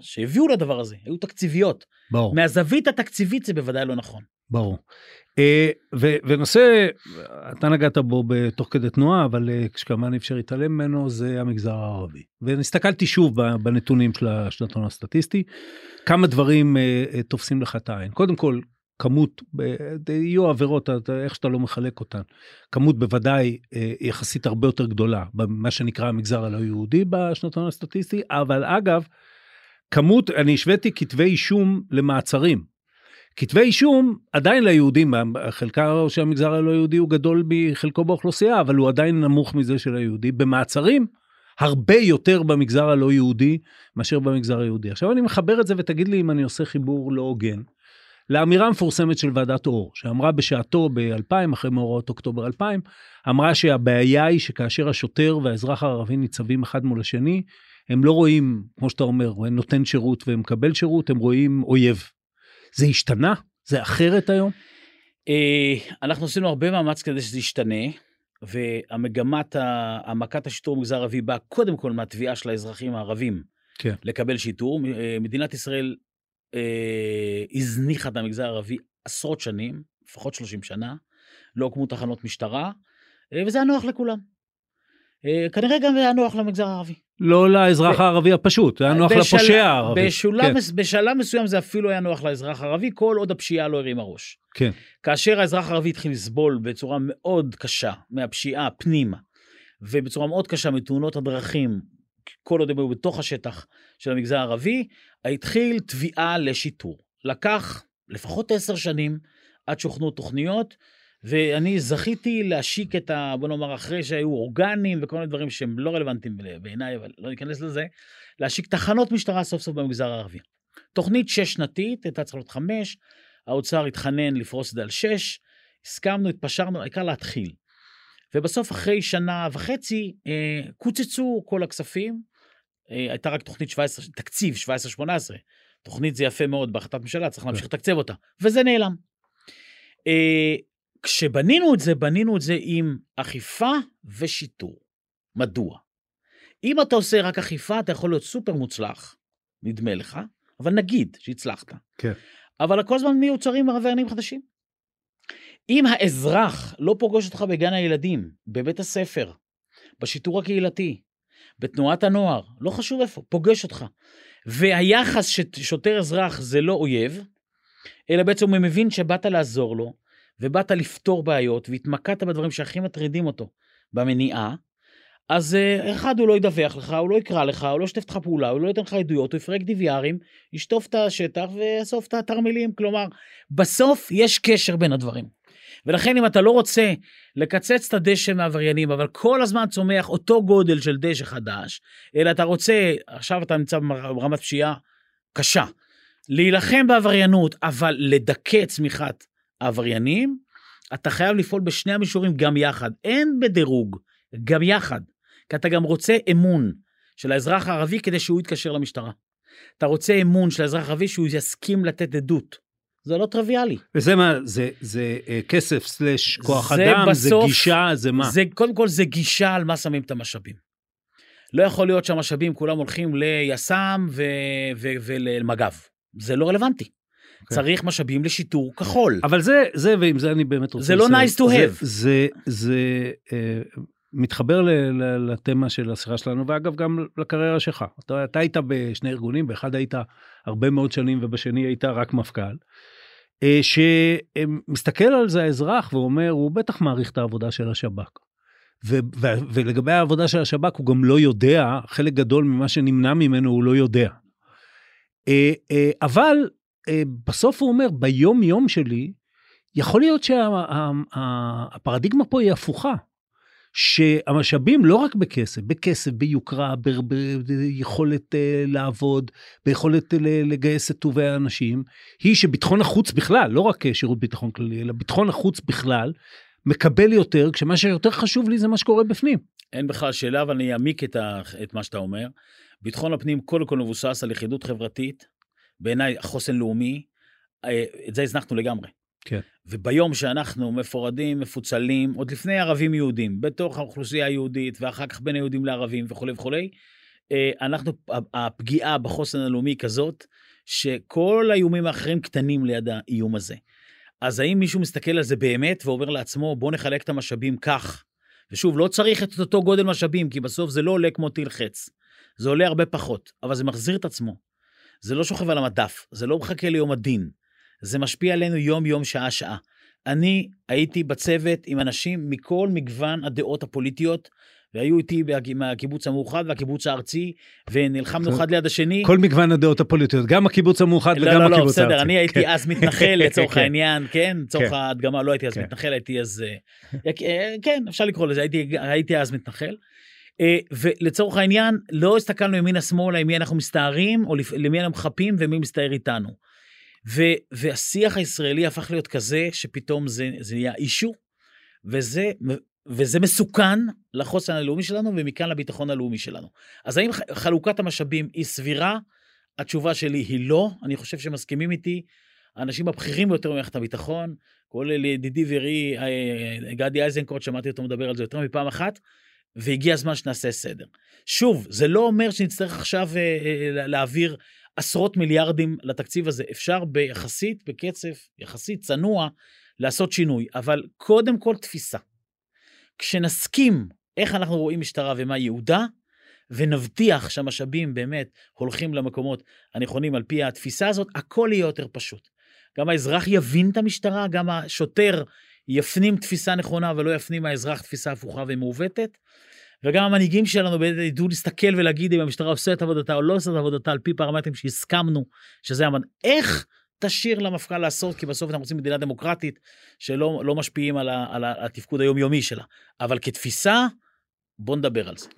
שהביאו לדבר הזה היו תקציביות. ברור. מהזווית התקציבית זה בוודאי לא נכון. ברור. אה, ו- ונושא, אתה נגעת בו בתוך כדי תנועה, אבל אה, כשכמובן אי אפשר להתעלם ממנו, זה המגזר הערבי. והסתכלתי שוב בנתונים של השנתון הסטטיסטי, כמה דברים אה, אה, תופסים לך את העין. קודם כל, כמות, יהיו עבירות, איך שאתה לא מחלק אותן, כמות בוודאי אה, יחסית הרבה יותר גדולה, במה שנקרא המגזר הלא יהודי בשנתון הסטטיסטי, אבל אגב, כמות, אני השוויתי כתבי אישום למעצרים. כתבי אישום עדיין ליהודים, חלקה של המגזר הלא יהודי הוא גדול מחלקו באוכלוסייה, אבל הוא עדיין נמוך מזה של היהודי. במעצרים, הרבה יותר במגזר הלא יהודי מאשר במגזר היהודי. עכשיו אני מחבר את זה ותגיד לי אם אני עושה חיבור לא הוגן. לאמירה המפורסמת של ועדת אור, שאמרה בשעתו ב-2000, אחרי מאורעות אוקטובר 2000, אמרה שהבעיה היא שכאשר השוטר והאזרח הערבי ניצבים אחד מול השני, הם לא רואים, כמו שאתה אומר, נותן שירות ומקבל שירות, הם רואים אויב. זה השתנה? זה אחרת היום? אה, אנחנו עשינו הרבה מאמץ כדי שזה ישתנה, והמגמת העמקת השיטור במגזר הערבי באה קודם כל מהתביעה של האזרחים הערבים כן. לקבל שיטור. אה, מדינת ישראל אה, הזניחה את המגזר הערבי עשרות שנים, לפחות 30 שנה, לא הוקמו תחנות משטרה, אה, וזה היה נוח לכולם. אה, כנראה גם היה נוח למגזר הערבי. לא לאזרח ב- הערבי הפשוט, זה היה נוח בשל- לפושע הערבי. בשלב, כן, מס- בשלב מסוים זה אפילו היה נוח לאזרח הערבי, כל עוד הפשיעה לא הרימה ראש. כן. כאשר האזרח הערבי התחיל לסבול בצורה מאוד קשה מהפשיעה פנימה, ובצורה מאוד קשה מתאונות הדרכים, כל עוד הם היו בתוך השטח של המגזר הערבי, התחיל תביעה לשיטור. לקח לפחות עשר שנים עד שהוכנו תוכניות, ואני זכיתי להשיק את ה... בוא נאמר, אחרי שהיו אורגנים וכל מיני דברים שהם לא רלוונטיים בעיניי, אבל לא ניכנס לזה, להשיק תחנות משטרה סוף סוף במגזר הערבי. תוכנית שש-שנתית, הייתה צריכה להיות חמש, האוצר התחנן לפרוס את זה על שש, הסכמנו, התפשרנו, העיקר להתחיל. ובסוף, אחרי שנה וחצי, אה, קוצצו כל הכספים. אה, הייתה רק תוכנית 17, תקציב 17-18. תוכנית זה יפה מאוד בהחלטת ממשלה, צריך להמשיך לתקצב אותה. וזה נעלם. אה, כשבנינו את זה, בנינו את זה עם אכיפה ושיטור. מדוע? אם אתה עושה רק אכיפה, אתה יכול להיות סופר מוצלח, נדמה לך, אבל נגיד שהצלחת. כן. אבל כל הזמן מיוצרים עבריינים חדשים. אם האזרח לא פוגש אותך בגן הילדים, בבית הספר, בשיטור הקהילתי, בתנועת הנוער, לא חשוב איפה, פוגש אותך, והיחס ששוטר אזרח זה לא אויב, אלא בעצם הוא מבין שבאת לעזור לו, ובאת לפתור בעיות, והתמקדת בדברים שהכי מטרידים אותו במניעה, אז אה, אחד, הוא לא ידווח לך, הוא לא יקרא לך, הוא לא ישתף איתך פעולה, הוא לא ייתן לך עדויות, הוא יפרק דיוויארים, ישטוף את השטח ויאסוף את התרמילים. כלומר, בסוף יש קשר בין הדברים. ולכן אם אתה לא רוצה לקצץ את הדשא מעבריינים, אבל כל הזמן צומח אותו גודל של דשא חדש, אלא אתה רוצה, עכשיו אתה נמצא ברמת פשיעה קשה, להילחם בעבריינות, אבל לדכא צמיחת העבריינים, אתה חייב לפעול בשני המישורים גם יחד. אין בדירוג, גם יחד. כי אתה גם רוצה אמון של האזרח הערבי כדי שהוא יתקשר למשטרה. אתה רוצה אמון של האזרח הערבי שהוא יסכים לתת עדות. זה לא טריוויאלי. וזה מה, זה, זה אה, כסף סלש כוח זה אדם, זה בסוף- גישה, זה מה? זה, קודם כל זה גישה על מה שמים את המשאבים. לא יכול להיות שהמשאבים כולם הולכים ליס"מ ו- ו- ולמג"ב. זה לא רלוונטי. אוקיי. צריך משאבים לשיטור כחול. אבל זה, זה, ועם זה אני באמת רוצה... זה לא לסיים. nice to זה- have. זה, זה, אה, מתחבר לתמה של השיחה שלנו, ואגב, גם לקריירה שלך. אתה, אתה היית בשני ארגונים, באחד היית הרבה מאוד שנים, ובשני היית רק מפכ"ל. אה, שמסתכל על זה האזרח ואומר, הוא בטח מעריך את העבודה של השב"כ. ו- ו- ולגבי העבודה של השב"כ, הוא גם לא יודע, חלק גדול ממה שנמנע ממנו הוא לא יודע. אה, אה, אבל בסוף הוא אומר, ביום יום שלי, יכול להיות שהפרדיגמה פה היא הפוכה. שהמשאבים לא רק בכסף, בכסף, ביוקרה, ביכולת אה, לעבוד, ביכולת ל- לגייס את טובי האנשים, היא שביטחון החוץ בכלל, לא רק אה, שירות ביטחון כללי, אלא ביטחון החוץ בכלל, מקבל יותר, כשמה שיותר חשוב לי זה מה שקורה בפנים. אין בכלל שאלה, אבל אני אעמיק את, ה, את מה שאתה אומר. ביטחון הפנים קודם כל מבוסס על לכידות חברתית, בעיניי חוסן לאומי, את זה הזנחנו לגמרי. כן. וביום שאנחנו מפורדים, מפוצלים, עוד לפני ערבים יהודים, בתוך האוכלוסייה היהודית, ואחר כך בין היהודים לערבים וכולי וכולי, אה, אנחנו, הפגיעה בחוסן הלאומי כזאת, שכל האיומים האחרים קטנים ליד האיום הזה. אז האם מישהו מסתכל על זה באמת ואומר לעצמו, בוא נחלק את המשאבים כך, ושוב, לא צריך את אותו גודל משאבים, כי בסוף זה לא עולה כמו טיל חץ. זה עולה הרבה פחות, אבל זה מחזיר את עצמו. זה לא שוכב על המדף, זה לא מחכה ליום הדין. זה משפיע עלינו יום-יום, שעה-שעה. אני הייתי בצוות עם אנשים מכל מגוון הדעות הפוליטיות, והיו איתי מהקיבוץ המאוחד והקיבוץ הארצי, ונלחמנו אחד ליד השני. כל מגוון הדעות הפוליטיות, גם הקיבוץ המאוחד לא, וגם לא, לא, הקיבוץ הארצי. בסדר, אני הייתי כן. אז מתנחל לצורך כן. העניין, כן, לצורך כן. ההדגמה, לא הייתי אז כן. מתנחל, הייתי אז... אה, אה, כן, אפשר לקרוא לזה, הייתי- הייתי אז מתנחל. אה, ולצורך העניין, לא הסתכלנו ימינה-שמאלה, עם מי אנחנו מסתערים, או למי אנחנו מחפים ומי מסתער איתנו. ו- והשיח הישראלי הפך להיות כזה, שפתאום זה, זה נהיה אישו, וזה, וזה מסוכן לחוסן הלאומי שלנו, ומכאן לביטחון הלאומי שלנו. אז האם חלוקת המשאבים היא סבירה? התשובה שלי היא לא, אני חושב שמסכימים איתי. האנשים הבכירים ביותר במערכת הביטחון, כולל ידידי ורעי אה, גדי איזנקוט, שמעתי אותו מדבר על זה יותר מפעם אחת, והגיע הזמן שנעשה סדר. שוב, זה לא אומר שנצטרך עכשיו אה, אה, להעביר עשרות מיליארדים לתקציב הזה. אפשר ביחסית, בקצב יחסית צנוע, לעשות שינוי, אבל קודם כל תפיסה. כשנסכים איך אנחנו רואים משטרה ומה ייעודה, ונבטיח שהמשאבים באמת הולכים למקומות הנכונים על פי התפיסה הזאת, הכל יהיה יותר פשוט. גם האזרח יבין את המשטרה, גם השוטר יפנים תפיסה נכונה ולא יפנים מהאזרח תפיסה הפוכה ומעוותת, וגם המנהיגים שלנו ידעו להסתכל ולהגיד אם המשטרה עושה את עבודתה או לא עושה את עבודתה על פי פרמטרים שהסכמנו שזה המנ... איך תשאיר למפכ"ל לעשות, כי בסוף אנחנו רוצים מדינה דמוקרטית שלא לא משפיעים על, ה, על ה- התפקוד היומיומי שלה. אבל כתפיסה, בוא נדבר על זה.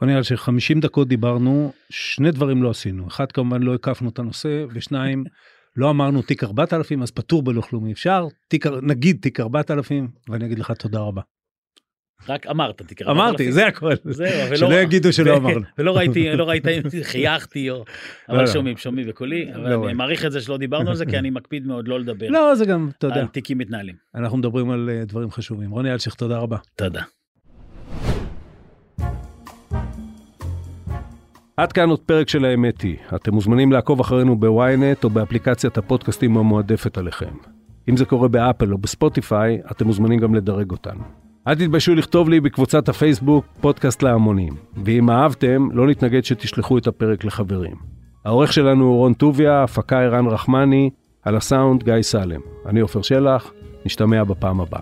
רוני אלשיך, 50 דקות דיברנו, שני דברים לא עשינו. אחד, כמובן לא הקפנו את הנושא, ושניים, לא אמרנו תיק 4000, אז פטור בלוח לאומי אפשר, תיק, נגיד תיק 4000, ואני אגיד לך תודה רבה. רק אמרת, תקרא. אמרתי, זה הכל. זהו, אבל שלא לא- יגידו שלא אמרנו. ולא ראיתי, לא ראית אם חייכתי או... לא, אבל לא. שומעים, שומעים בקולי. אבל לא, אני לא. מעריך את זה שלא דיברנו על זה, כי אני מקפיד מאוד לא לדבר לא, זה גם, אתה יודע, על תיקים מתנהלים. אנחנו מדברים על אה, דברים חשובים. רוני אלשיך, תודה רבה. תודה. עד כאן עוד פרק של האמת היא. אתם מוזמנים לעקוב אחרינו בוויינט או באפליקציית הפודקאסטים המועדפת עליכם. אם זה קורה באפל או בספוטיפיי, אתם מוזמנים גם לדרג אותנו. אל תתביישו לכתוב לי בקבוצת הפייסבוק פודקאסט להמונים. ואם אהבתם, לא נתנגד שתשלחו את הפרק לחברים. העורך שלנו הוא רון טוביה, הפקה ערן רחמני, על הסאונד גיא סלם. אני עופר שלח, נשתמע בפעם הבאה.